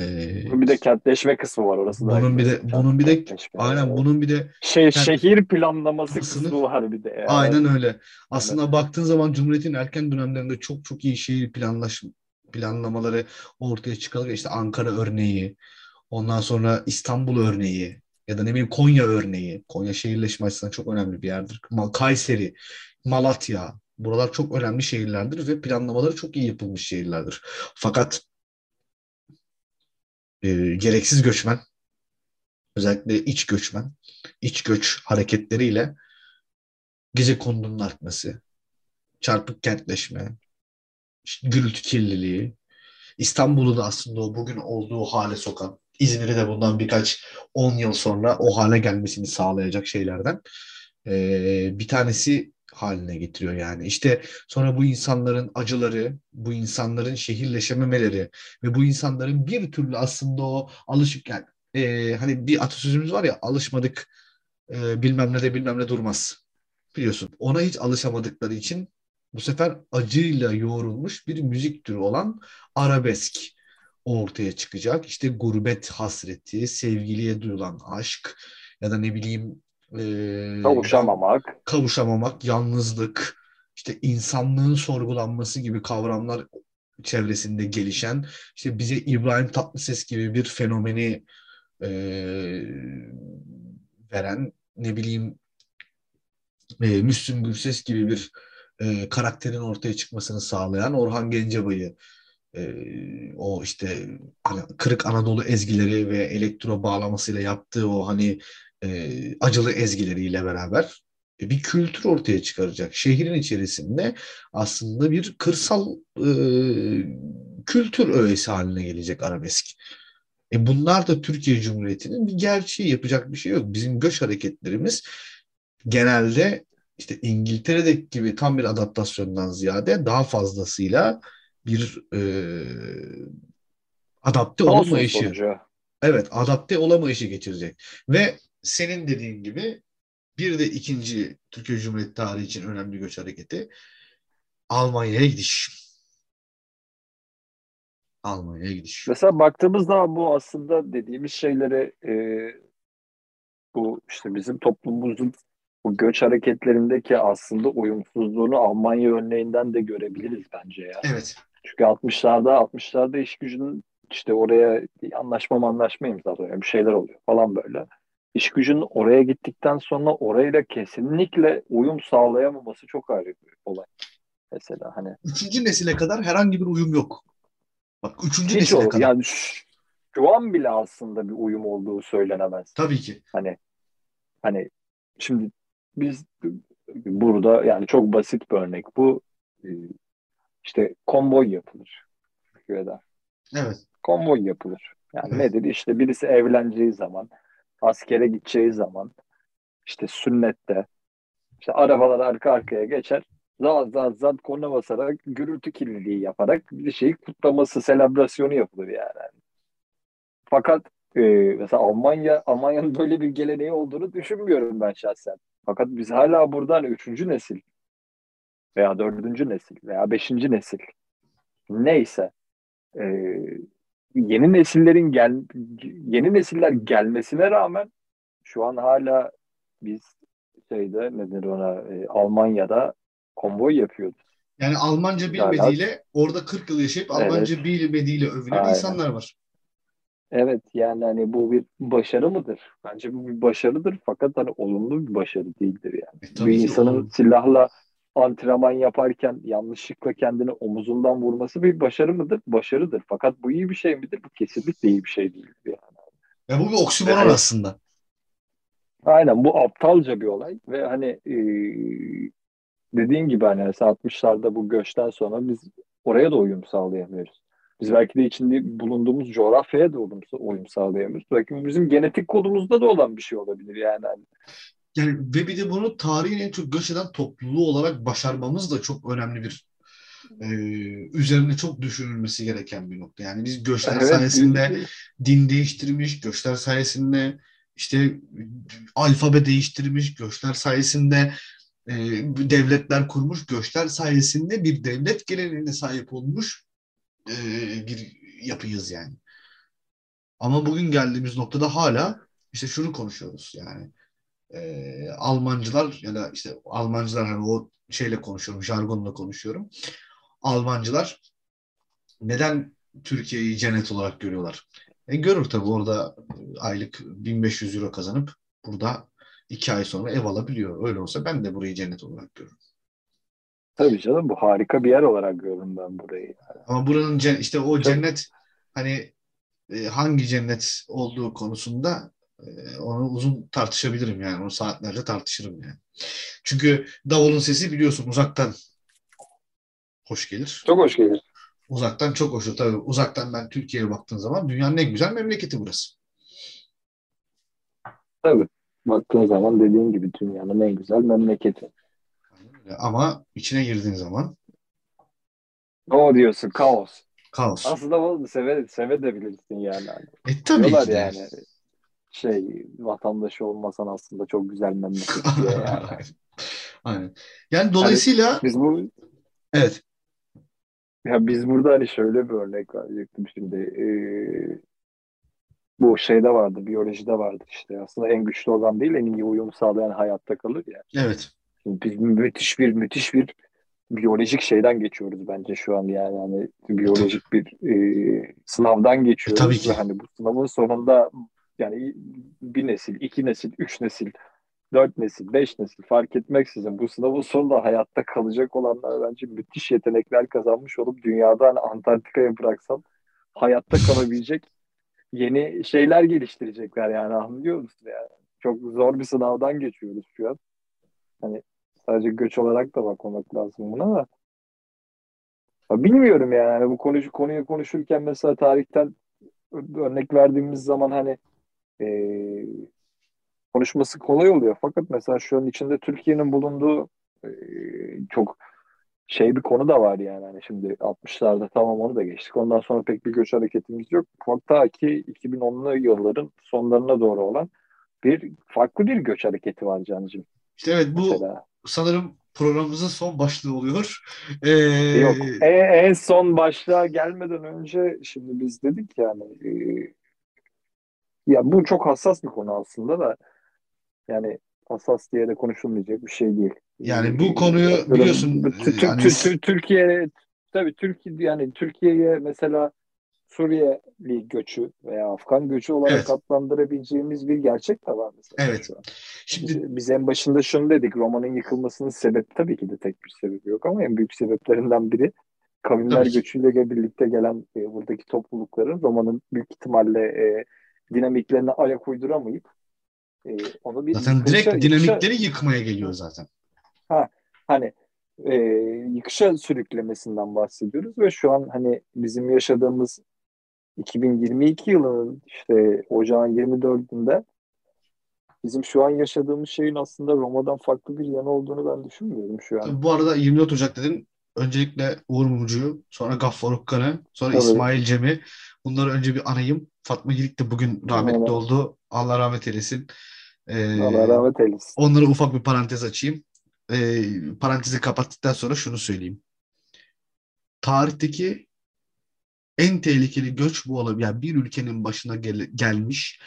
Ee, bir de kentleşme kısmı var orası da. Bunun bir de bunun bir de aynen bunun bir de şey kent, şehir planlaması kısmı var bir de. Yani. Aynen öyle. Aslında evet. baktığın zaman Cumhuriyet'in erken dönemlerinde çok çok iyi şehir planlaş planlamaları ortaya çıkarıyor. İşte Ankara örneği, ondan sonra İstanbul örneği ya da ne bileyim Konya örneği. Konya şehirleşme açısından çok önemli bir yerdir. Kayseri, Malatya. Buralar çok önemli şehirlerdir ve planlamaları çok iyi yapılmış şehirlerdir. Fakat e, gereksiz göçmen, özellikle iç göçmen, iç göç hareketleriyle gece kondunun artması, çarpık kentleşme, gürültü kirliliği, İstanbul'u da aslında bugün olduğu hale sokan, İzmir'i de bundan birkaç 10 yıl sonra o hale gelmesini sağlayacak şeylerden ee, bir tanesi haline getiriyor yani. İşte sonra bu insanların acıları, bu insanların şehirleşememeleri ve bu insanların bir türlü aslında o alışık yani e, hani bir atasözümüz var ya alışmadık e, bilmem ne de bilmem ne durmaz. Biliyorsun ona hiç alışamadıkları için bu sefer acıyla yoğrulmuş bir müzik türü olan arabesk. ortaya çıkacak. İşte gurbet hasreti, sevgiliye duyulan aşk ya da ne bileyim e, kavuşamamak, kavuşamamak, yalnızlık, işte insanlığın sorgulanması gibi kavramlar çevresinde gelişen, işte bize İbrahim Tatlıses gibi bir fenomeni e, veren, ne bileyim e, Müslüm Gürses gibi bir e, karakterin ortaya çıkmasını sağlayan Orhan Gencebay'ı e, o işte hani kırık Anadolu ezgileri ve elektro bağlamasıyla yaptığı o hani e, acılı ezgileriyle beraber e, bir kültür ortaya çıkaracak. Şehrin içerisinde aslında bir kırsal e, kültür öğesi haline gelecek arabesk. E bunlar da Türkiye Cumhuriyeti'nin bir gerçeği yapacak bir şey yok. Bizim göç hareketlerimiz genelde işte İngiltere'deki gibi tam bir adaptasyondan ziyade daha fazlasıyla bir e, adapte olamayışı. Evet, adapte olamayışı geçirecek. Ve senin dediğin gibi bir de ikinci Türkiye Cumhuriyeti tarihi için önemli göç hareketi Almanya'ya gidiş. Almanya'ya gidiş. Mesela baktığımızda bu aslında dediğimiz şeyleri e, bu işte bizim toplumumuzun bu göç hareketlerindeki aslında uyumsuzluğunu Almanya örneğinden de görebiliriz bence ya. Evet. Çünkü 60'larda 60'larda iş gücünün işte oraya anlaşma anlaşma imzalıyor. Bir şeyler oluyor falan böyle. İş gücünün oraya gittikten sonra orayla kesinlikle uyum sağlayamaması çok ayrı bir olay. Mesela hani. Üçüncü nesile kadar herhangi bir uyum yok. Bak üçüncü Hiç nesile olur. kadar. Yani şu an bile aslında bir uyum olduğu söylenemez. Tabii ki. Hani hani şimdi biz burada yani çok basit bir örnek bu ee, işte konvoy yapılır Türkiye'de. Evet. Konvoy yapılır. Yani evet. nedir? İşte birisi evleneceği zaman, askere gideceği zaman, işte sünnette, işte arabalar arka arkaya geçer. Zat zat zat korna basarak, gürültü kirliliği yaparak bir şeyi kutlaması, selebrasyonu yapılır yani. Fakat e, mesela Almanya, Almanya'nın böyle bir geleneği olduğunu düşünmüyorum ben şahsen. Fakat biz hala buradan üçüncü nesil veya dördüncü nesil veya beşinci nesil neyse e, yeni nesillerin gel yeni nesiller gelmesine rağmen şu an hala biz şeyde nedir ona e, Almanya'da konvoy yapıyoruz. Yani Almanca bilmediğiyle yani, orada 40 yıl yaşayıp evet. Almanca bilmediğiyle övünen Aynen. insanlar var. Evet yani hani bu bir başarı mıdır? Bence bu bir başarıdır fakat hani olumlu bir başarı değildir yani. E, bir insanın olumlu. silahla antrenman yaparken yanlışlıkla kendini omuzundan vurması bir başarı mıdır? Başarıdır. Fakat bu iyi bir şey midir? Bu kesinlikle iyi bir şey değildir yani. Ya bu bir oksimoron evet. aslında. Aynen bu aptalca bir olay ve hani e, dediğin gibi hani 60'larda bu göçten sonra biz oraya da uyum sağlayamıyoruz. Biz belki de içinde bulunduğumuz coğrafyaya da uyum, uyum sağlayamıyoruz. Belki bizim genetik kodumuzda da olan bir şey olabilir yani. Hani yani ve bir de bunu tarihin en çok göç eden topluluğu olarak başarmamız da çok önemli bir e, üzerine çok düşünülmesi gereken bir nokta. Yani biz göçler evet, sayesinde din değiştirmiş, göçler sayesinde işte alfabe değiştirmiş, göçler sayesinde e, devletler kurmuş, göçler sayesinde bir devlet geleneğine sahip olmuş e, bir yapıyız yani. Ama bugün geldiğimiz noktada hala işte şunu konuşuyoruz yani e, Almancılar ya da işte Almancılar hani o şeyle konuşuyorum, jargonla konuşuyorum. Almancılar neden Türkiye'yi cennet olarak görüyorlar? E, görür tabii orada aylık 1500 euro kazanıp burada iki ay sonra ev alabiliyor. Öyle olsa ben de burayı cennet olarak görürüm. Tabii canım bu harika bir yer olarak görüyorum ben burayı. Ama buranın işte o cennet hani e, hangi cennet olduğu konusunda onu uzun tartışabilirim yani. Onu saatlerce tartışırım yani. Çünkü davulun sesi biliyorsun uzaktan hoş gelir. Çok hoş gelir. Uzaktan çok hoş. Tabii uzaktan ben Türkiye'ye baktığım zaman dünyanın en güzel memleketi burası. Tabii. Baktığın zaman dediğin gibi dünyanın en güzel memleketi. Ama içine girdiğin zaman o diyorsun kaos. Kaos. Aslında bunu seve, seve de bilirsin yani. E tabii Diyorlar ki de. yani şey vatandaşı olmasan aslında çok güzel memleket diye yani. Aynen. Yani dolayısıyla yani biz bu evet. Ya biz burada hani şöyle bir örnek verecektim şimdi. Ee, bu şeyde vardı, biyolojide vardı işte. Aslında en güçlü organ değil, en iyi uyum sağlayan hayatta kalır ya. Evet. Şimdi biz müthiş bir müthiş bir biyolojik şeyden geçiyoruz bence şu an yani hani biyolojik bir e, sınavdan geçiyoruz. E, tabii ki. Hani bu sınavın sonunda yani bir nesil, iki nesil, üç nesil, dört nesil, beş nesil fark etmeksizin bu sınavın sonunda hayatta kalacak olanlar bence müthiş yetenekler kazanmış olup dünyadan Antarktika'ya bıraksam hayatta kalabilecek yeni şeyler geliştirecekler yani anlıyor musun yani? Çok zor bir sınavdan geçiyoruz şu an. Hani sadece göç olarak da bakmamak lazım buna da. Bilmiyorum yani hani bu konuyu konuyu konuşurken mesela tarihten örnek verdiğimiz zaman hani e, konuşması kolay oluyor. Fakat mesela şu an içinde Türkiye'nin bulunduğu e, çok şey bir konu da var yani. Hani şimdi 60'larda tamam onu da geçtik. Ondan sonra pek bir göç hareketimiz yok. Hatta ki 2010'lu yılların sonlarına doğru olan bir farklı bir göç hareketi var Can'cığım. İşte evet bu Mesela. sanırım programımızın son başlığı oluyor. Ee... Yok en, en son başlığa gelmeden önce şimdi biz dedik yani e, ya bu çok hassas bir konu aslında da yani hassas diye de konuşulmayacak bir şey değil. Yani bu konuyu biliyorsun yani... Türkiye tabii Türkiye yani Türkiye'ye mesela Suriyeli göçü veya Afgan göçü olarak evet. adlandırabileceğimiz bir gerçek de var mesela. Evet. Şimdi biz en başında şunu dedik. Romanın yıkılmasının sebebi tabii ki de tek bir sebebi yok ama en büyük sebeplerinden biri kavimler göçüyle birlikte gelen e, buradaki toplulukların romanın büyük ihtimalle e, dinamiklerine ayak uyduramayıp e, onu bir zaten yıkışa, direkt dinamikleri yıkışa, yıkmaya geliyor zaten. Ha hani e, yıkışa sürüklemesinden bahsediyoruz ve şu an hani bizim yaşadığımız 2022 yılının işte ocağın 24'ünde bizim şu an yaşadığımız şeyin aslında Roma'dan farklı bir yanı olduğunu ben düşünmüyorum şu an. Bu arada 24 Ocak dedin. Öncelikle Uğur Mumcu'yu, sonra Gaffar Ukkan'ı, sonra Tabii. İsmail Cem'i. Bunları önce bir anayım. Fatma Girik de bugün rahmetli evet. oldu. Allah rahmet eylesin. Ee, Allah rahmet eylesin. Onlara ufak bir parantez açayım. Ee, parantezi kapattıktan sonra şunu söyleyeyim. Tarihteki en tehlikeli göç bu olabilir. Yani bir ülkenin başına gel- gelmiş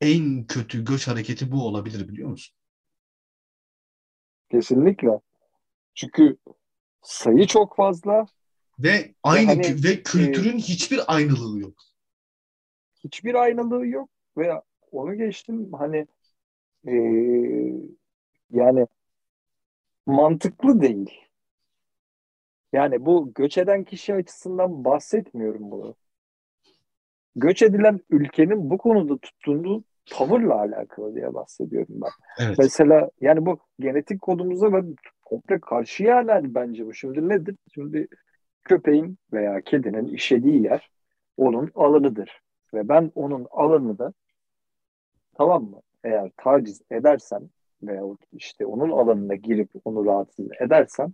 en kötü göç hareketi bu olabilir biliyor musun? Kesinlikle. Çünkü sayı çok fazla ve aynı ve, hani, ve kültürün e, hiçbir aynılığı yok. Hiçbir aynılığı yok ve onu geçtim hani e, yani mantıklı değil. Yani bu göç eden kişi açısından bahsetmiyorum bunu. Göç edilen ülkenin bu konuda tuttuğu tavırla alakalı diye bahsediyorum ben. Evet. Mesela yani bu genetik kodumuza ben komple karşı yerler bence bu. Şimdi nedir? Şimdi köpeğin veya kedinin işediği yer onun alanıdır. Ve ben onun alanını da tamam mı? Eğer taciz edersem veya işte onun alanına girip onu rahatsız edersem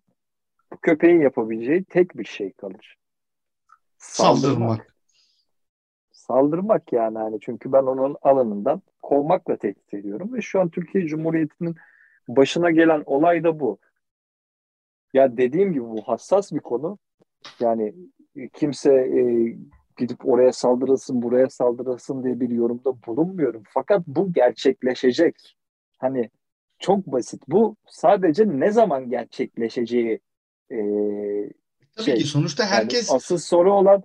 bu köpeğin yapabileceği tek bir şey kalır. Saldırmak. Saldırmak yani hani çünkü ben onun alanından kovmakla tehdit ediyorum ve şu an Türkiye Cumhuriyeti'nin başına gelen olay da bu. Ya dediğim gibi bu hassas bir konu. Yani kimse e, gidip oraya saldırılsın, buraya saldırılsın diye bir yorumda bulunmuyorum. Fakat bu gerçekleşecek. Hani çok basit. Bu sadece ne zaman gerçekleşeceği e, Tabii şey. ki sonuçta herkes yani asıl soru olan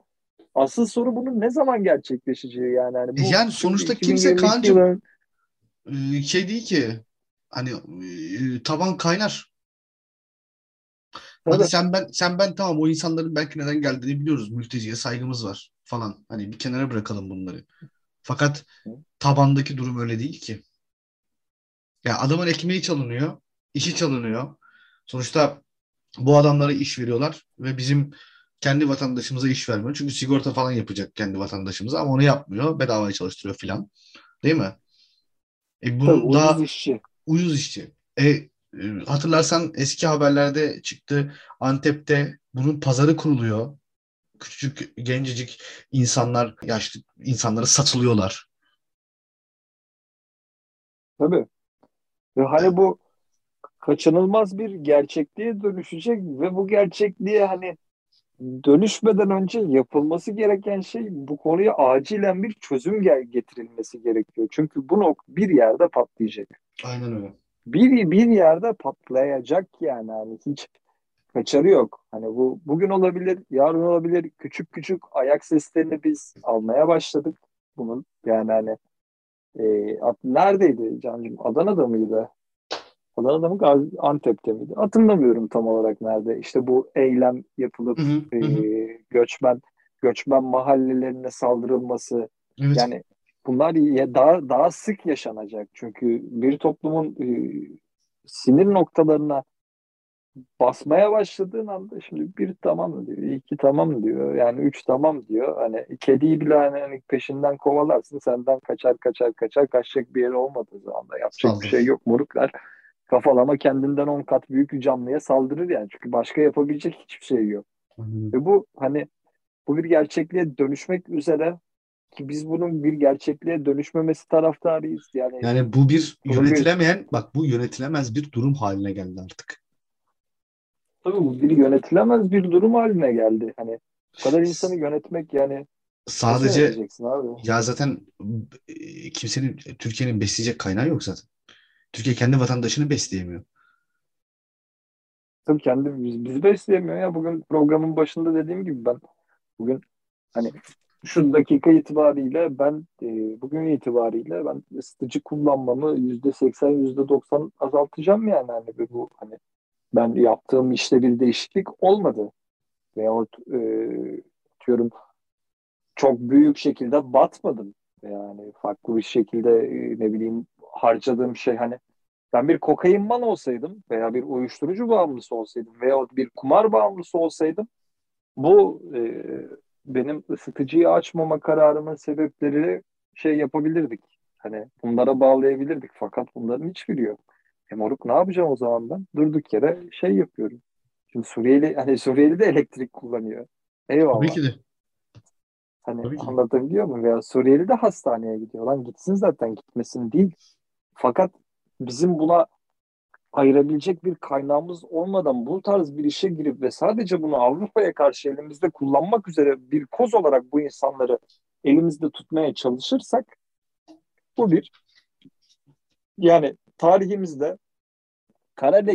asıl soru bunun ne zaman gerçekleşeceği yani. Yani, bu, yani sonuçta kimse kancım yılın... E, şey değil ki hani e, taban kaynar. Hadi sen ben sen ben tamam o insanların belki neden geldiğini biliyoruz. Mülteciye saygımız var falan. Hani bir kenara bırakalım bunları. Fakat tabandaki durum öyle değil ki. Ya adamın ekmeği çalınıyor, işi çalınıyor. Sonuçta bu adamlara iş veriyorlar ve bizim kendi vatandaşımıza iş vermiyor. Çünkü sigorta falan yapacak kendi vatandaşımıza ama onu yapmıyor. Bedavaya çalıştırıyor filan. Değil mi? E bu Tabii, daha ucuz işçi. Ucuz işçi. E, e, hatırlarsan eski haberlerde çıktı. Antep'te bunun pazarı kuruluyor. Küçük gencecik insanlar, yaşlı insanları satılıyorlar. Tabii. Ve hani bu kaçınılmaz bir gerçekliğe dönüşecek ve bu gerçekliğe hani dönüşmeden önce yapılması gereken şey bu konuya acilen bir çözüm getirilmesi gerekiyor. Çünkü bu nok bir yerde patlayacak. Aynen öyle. Bir bir yerde patlayacak yani hani hiç kaçarı yok. Hani bu bugün olabilir, yarın olabilir. Küçük küçük ayak seslerini biz almaya başladık bunun. Yani hani e, neredeydi Can'cığım? Adana'da mıydı? Adana'da mı Gazi, Antep'te miydi? Hatırlamıyorum tam olarak nerede. İşte bu eylem yapılıp Hı hı, hı. e, göçmen göçmen mahallelerine saldırılması Evet. yani bunlar ya- daha daha sık yaşanacak. Çünkü bir toplumun e, sinir noktalarına basmaya başladığın anda şimdi bir tamam diyor, iki tamam diyor, yani üç tamam diyor. Hani kediyi bile hani, hani peşinden kovalarsın, senden kaçar kaçar kaçar kaçacak bir yeri olmadığı zaman da yapacak bir Saldır. şey yok moruklar. Kafalama kendinden on kat büyük bir canlıya saldırır yani. Çünkü başka yapabilecek hiçbir şey yok. Öyle. Ve bu hani bu bir gerçekliğe dönüşmek üzere ki biz bunun bir gerçekliğe dönüşmemesi taraftarıyız. Yani Yani bu bir Bunu bir- yönetilemeyen, bak bu yönetilemez bir durum haline geldi artık. Tabii bu bir yönetilemez bir durum haline geldi. Hani bu kadar insanı yönetmek yani Sadece abi? ya zaten kimsenin Türkiye'nin besleyecek kaynağı yok zaten. Türkiye kendi vatandaşını besleyemiyor. Tabii kendi biz, bizi besleyemiyor ya. Bugün programın başında dediğim gibi ben bugün hani şu dakika itibariyle ben e, bugün itibariyle ben ısıtıcı kullanmamı yüzde seksen yüzde doksan azaltacağım yani hani bu hani ben yaptığım işte bir değişiklik olmadı veyahut e, diyorum çok büyük şekilde batmadım yani farklı bir şekilde e, ne bileyim harcadığım şey hani ben bir kokainman olsaydım veya bir uyuşturucu bağımlısı olsaydım veya bir kumar bağımlısı olsaydım bu e, benim ısıtıcıyı açmama kararımın sebepleri şey yapabilirdik. Hani bunlara bağlayabilirdik fakat bunların hiçbiri yok. E moruk ne yapacağım o zaman ben? Durduk yere şey yapıyorum. Şimdi Suriyeli hani Suriyeli de elektrik kullanıyor. Eyvallah. Tabii ki de. Hani Tabii ki. anlatabiliyor muyum? Veya Suriyeli de hastaneye gidiyor. Lan gitsin zaten gitmesin değil. Fakat bizim buna ayırabilecek bir kaynağımız olmadan bu tarz bir işe girip ve sadece bunu Avrupa'ya karşı elimizde kullanmak üzere bir koz olarak bu insanları elimizde tutmaya çalışırsak bu bir yani tarihimizde kara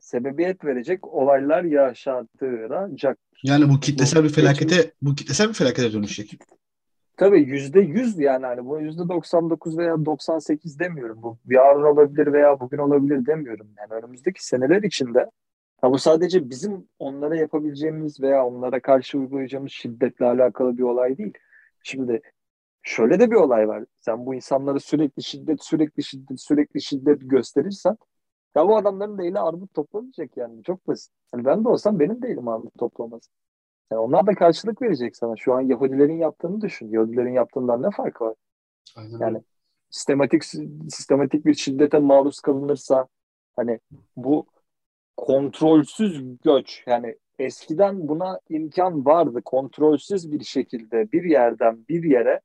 sebebiyet verecek olaylar yaşatılacak. Yani bu kitlesel Bu bir felakete bu kitlesel bir felakete dönüşecek. Tabii yüzde yüz yani hani bu yüzde 99 veya 98 demiyorum. Bu yarın olabilir veya bugün olabilir demiyorum. Yani önümüzdeki seneler içinde ha bu sadece bizim onlara yapabileceğimiz veya onlara karşı uygulayacağımız şiddetle alakalı bir olay değil. Şimdi şöyle de bir olay var. Sen bu insanlara sürekli şiddet, sürekli şiddet, sürekli şiddet gösterirsen ya bu adamların da eli armut toplamayacak yani. Çok basit. Hani ben de olsam benim de elim armut toplamaz. Yani onlar da karşılık verecek sana. Şu an Yahudilerin yaptığını düşün. Yahudilerin yaptığından ne farkı var? Aynen Yani sistematik sistematik bir şiddete maruz kalınırsa hani bu kontrolsüz göç yani eskiden buna imkan vardı. Kontrolsüz bir şekilde bir yerden bir yere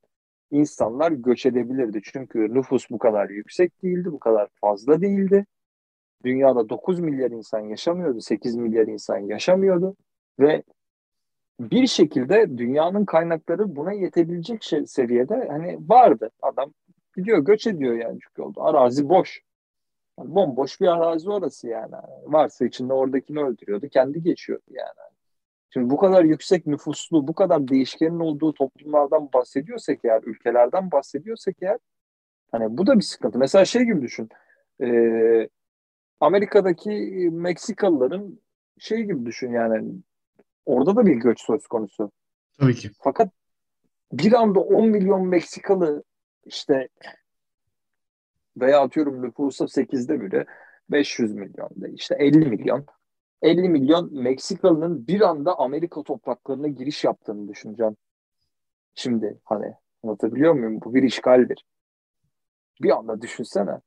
insanlar göç edebilirdi. Çünkü nüfus bu kadar yüksek değildi, bu kadar fazla değildi. Dünyada 9 milyar insan yaşamıyordu, 8 milyar insan yaşamıyordu ve bir şekilde dünyanın kaynakları buna yetebilecek şey, seviyede hani vardı. Adam gidiyor göç ediyor yani çünkü oldu. Arazi boş. Yani bomboş bir arazi orası yani. Varsa içinde oradakini öldürüyordu. Kendi geçiyordu yani. Şimdi bu kadar yüksek nüfuslu, bu kadar değişkenin olduğu toplumlardan bahsediyorsak eğer, ülkelerden bahsediyorsak eğer hani bu da bir sıkıntı. Mesela şey gibi düşün. Ee, Amerika'daki Meksikalıların şey gibi düşün yani orada da bir göç söz konusu. Tabii ki. Fakat bir anda 10 milyon Meksikalı işte veya atıyorum nüfusa 8'de biri 500 milyon işte 50 milyon 50 milyon Meksikalı'nın bir anda Amerika topraklarına giriş yaptığını düşüneceğim. Şimdi hani anlatabiliyor muyum? Bu bir işgaldir. Bir anda düşünsene.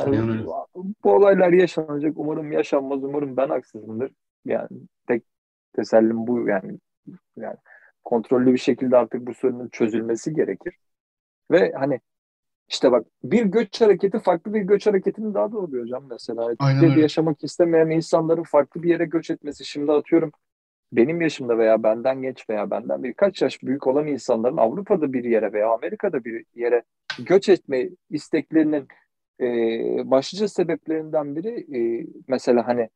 Yani Yani bu, bu olaylar yaşanacak. Umarım yaşanmaz. Umarım ben haksızımdır. Yani tek tesellim bu yani. Yani kontrollü bir şekilde artık bu sorunun çözülmesi gerekir. Ve hani işte bak bir göç hareketi farklı bir göç hareketini daha doğuruyor hocam mesela. Aynen Türkiye'de öyle. yaşamak istemeyen insanların farklı bir yere göç etmesi. Şimdi atıyorum benim yaşımda veya benden genç veya benden birkaç yaş büyük olan insanların Avrupa'da bir yere veya Amerika'da bir yere göç etme isteklerinin e, başlıca sebeplerinden biri e, mesela hani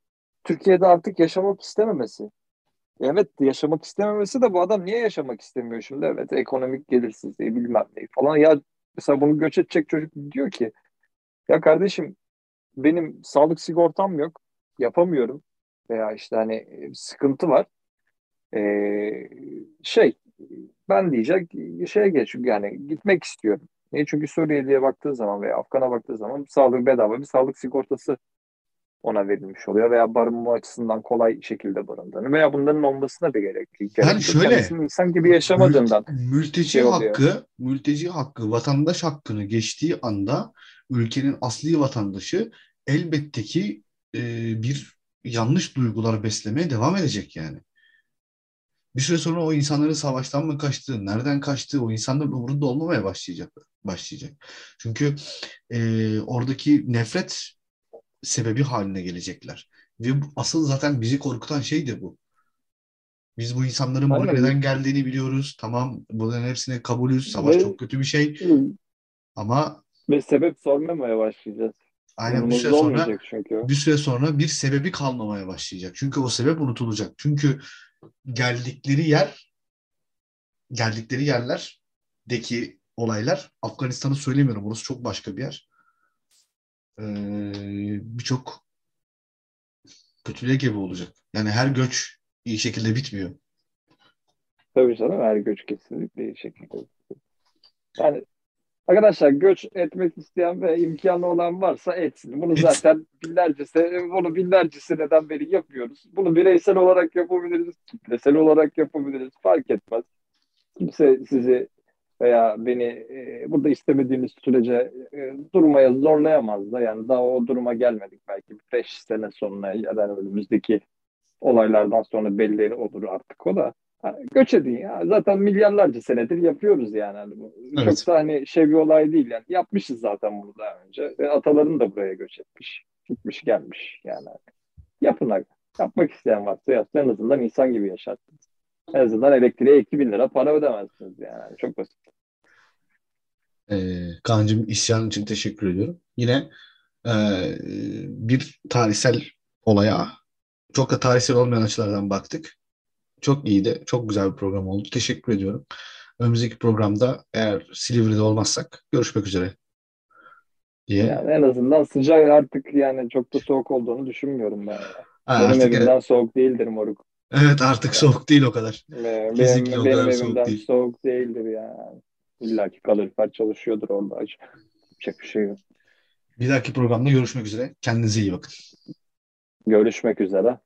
Türkiye'de artık yaşamak istememesi. Evet yaşamak istememesi de bu adam niye yaşamak istemiyor şimdi? Evet ekonomik gelirsizliği bilmem ne falan. Ya mesela bunu göç edecek çocuk diyor ki ya kardeşim benim sağlık sigortam yok. Yapamıyorum. Veya işte hani e, sıkıntı var. Ee, şey ben diyecek şeye geç yani gitmek istiyorum. Niye? Çünkü Suriye'ye baktığı zaman veya Afgan'a baktığı zaman sağlık bedava bir sağlık sigortası ona verilmiş oluyor veya barınma açısından kolay şekilde barındığını veya bunların olmasına bir gerek yok. Yani şöyle Kendisinin insan gibi yaşamadığından mülteci şey hakkı, mülteci hakkı, vatandaş hakkını geçtiği anda ülkenin asli vatandaşı elbette ki e, bir yanlış duygular beslemeye devam edecek yani. Bir süre sonra o insanların savaştan mı kaçtığı, nereden kaçtığı o insanların umurunda olmamaya başlayacak. başlayacak. Çünkü e, oradaki nefret sebebi haline gelecekler. Ve asıl zaten bizi korkutan şey de bu. Biz bu insanların buraya neden geldiğini biliyoruz. Tamam bunların hepsine kabulüz. Savaş Ve, çok kötü bir şey. Ama ve sebep sormamaya başlayacağız. Aynen bir süre sonra çünkü. bir süre sonra bir sebebi kalmamaya başlayacak. Çünkü o sebep unutulacak. Çünkü geldikleri yer geldikleri yerlerdeki olaylar Afganistan'ı söylemiyorum. Burası çok başka bir yer. Ee, birçok kötülüğe gebe olacak. Yani her göç iyi şekilde bitmiyor. Tabii canım her göç kesinlikle iyi şekilde Yani arkadaşlar göç etmek isteyen ve imkanı olan varsa etsin. Bunu zaten binlerce bunu binlerce seneden beri yapıyoruz. Bunu bireysel olarak yapabiliriz, kitlesel olarak yapabiliriz. Fark etmez. Kimse sizi veya beni e, burada istemediğiniz sürece e, durmaya zorlayamaz da yani daha o duruma gelmedik belki 5 sene sonra ya da önümüzdeki olaylardan sonra belli olur artık o da. Yani göç edin ya. Zaten milyarlarca senedir yapıyoruz yani. yani bu evet. Çok da hani şey bir olay değil yani. Yapmışız zaten bunu daha önce. Ve ataların da buraya göç etmiş. Gitmiş gelmiş yani. Yapın abi. Yapmak isteyen varsa yapsın. En azından insan gibi yaşarsınız. En azından elektriğe 2000 lira para ödemezsiniz yani. Çok basit. Ee, Kaan'cığım isyan için teşekkür ediyorum. Yine e, bir tarihsel olaya çok da tarihsel olmayan açılardan baktık. Çok iyiydi. Çok güzel bir program oldu. Teşekkür ediyorum. Önümüzdeki programda eğer Silivri'de olmazsak görüşmek üzere diye. Yani en azından sıcak artık yani çok da soğuk olduğunu düşünmüyorum ben. Ha, Benim evimden evet. soğuk değildir moruk. Evet artık yani. soğuk değil o kadar. Benim, Kesinlikle benim, o kadar benim soğuk değil. soğuk değildir yani. İlla ki kalorifer çalışıyordur orada. Yapacak bir şey yok. Bir dahaki programda görüşmek üzere. Kendinize iyi bakın. Görüşmek üzere.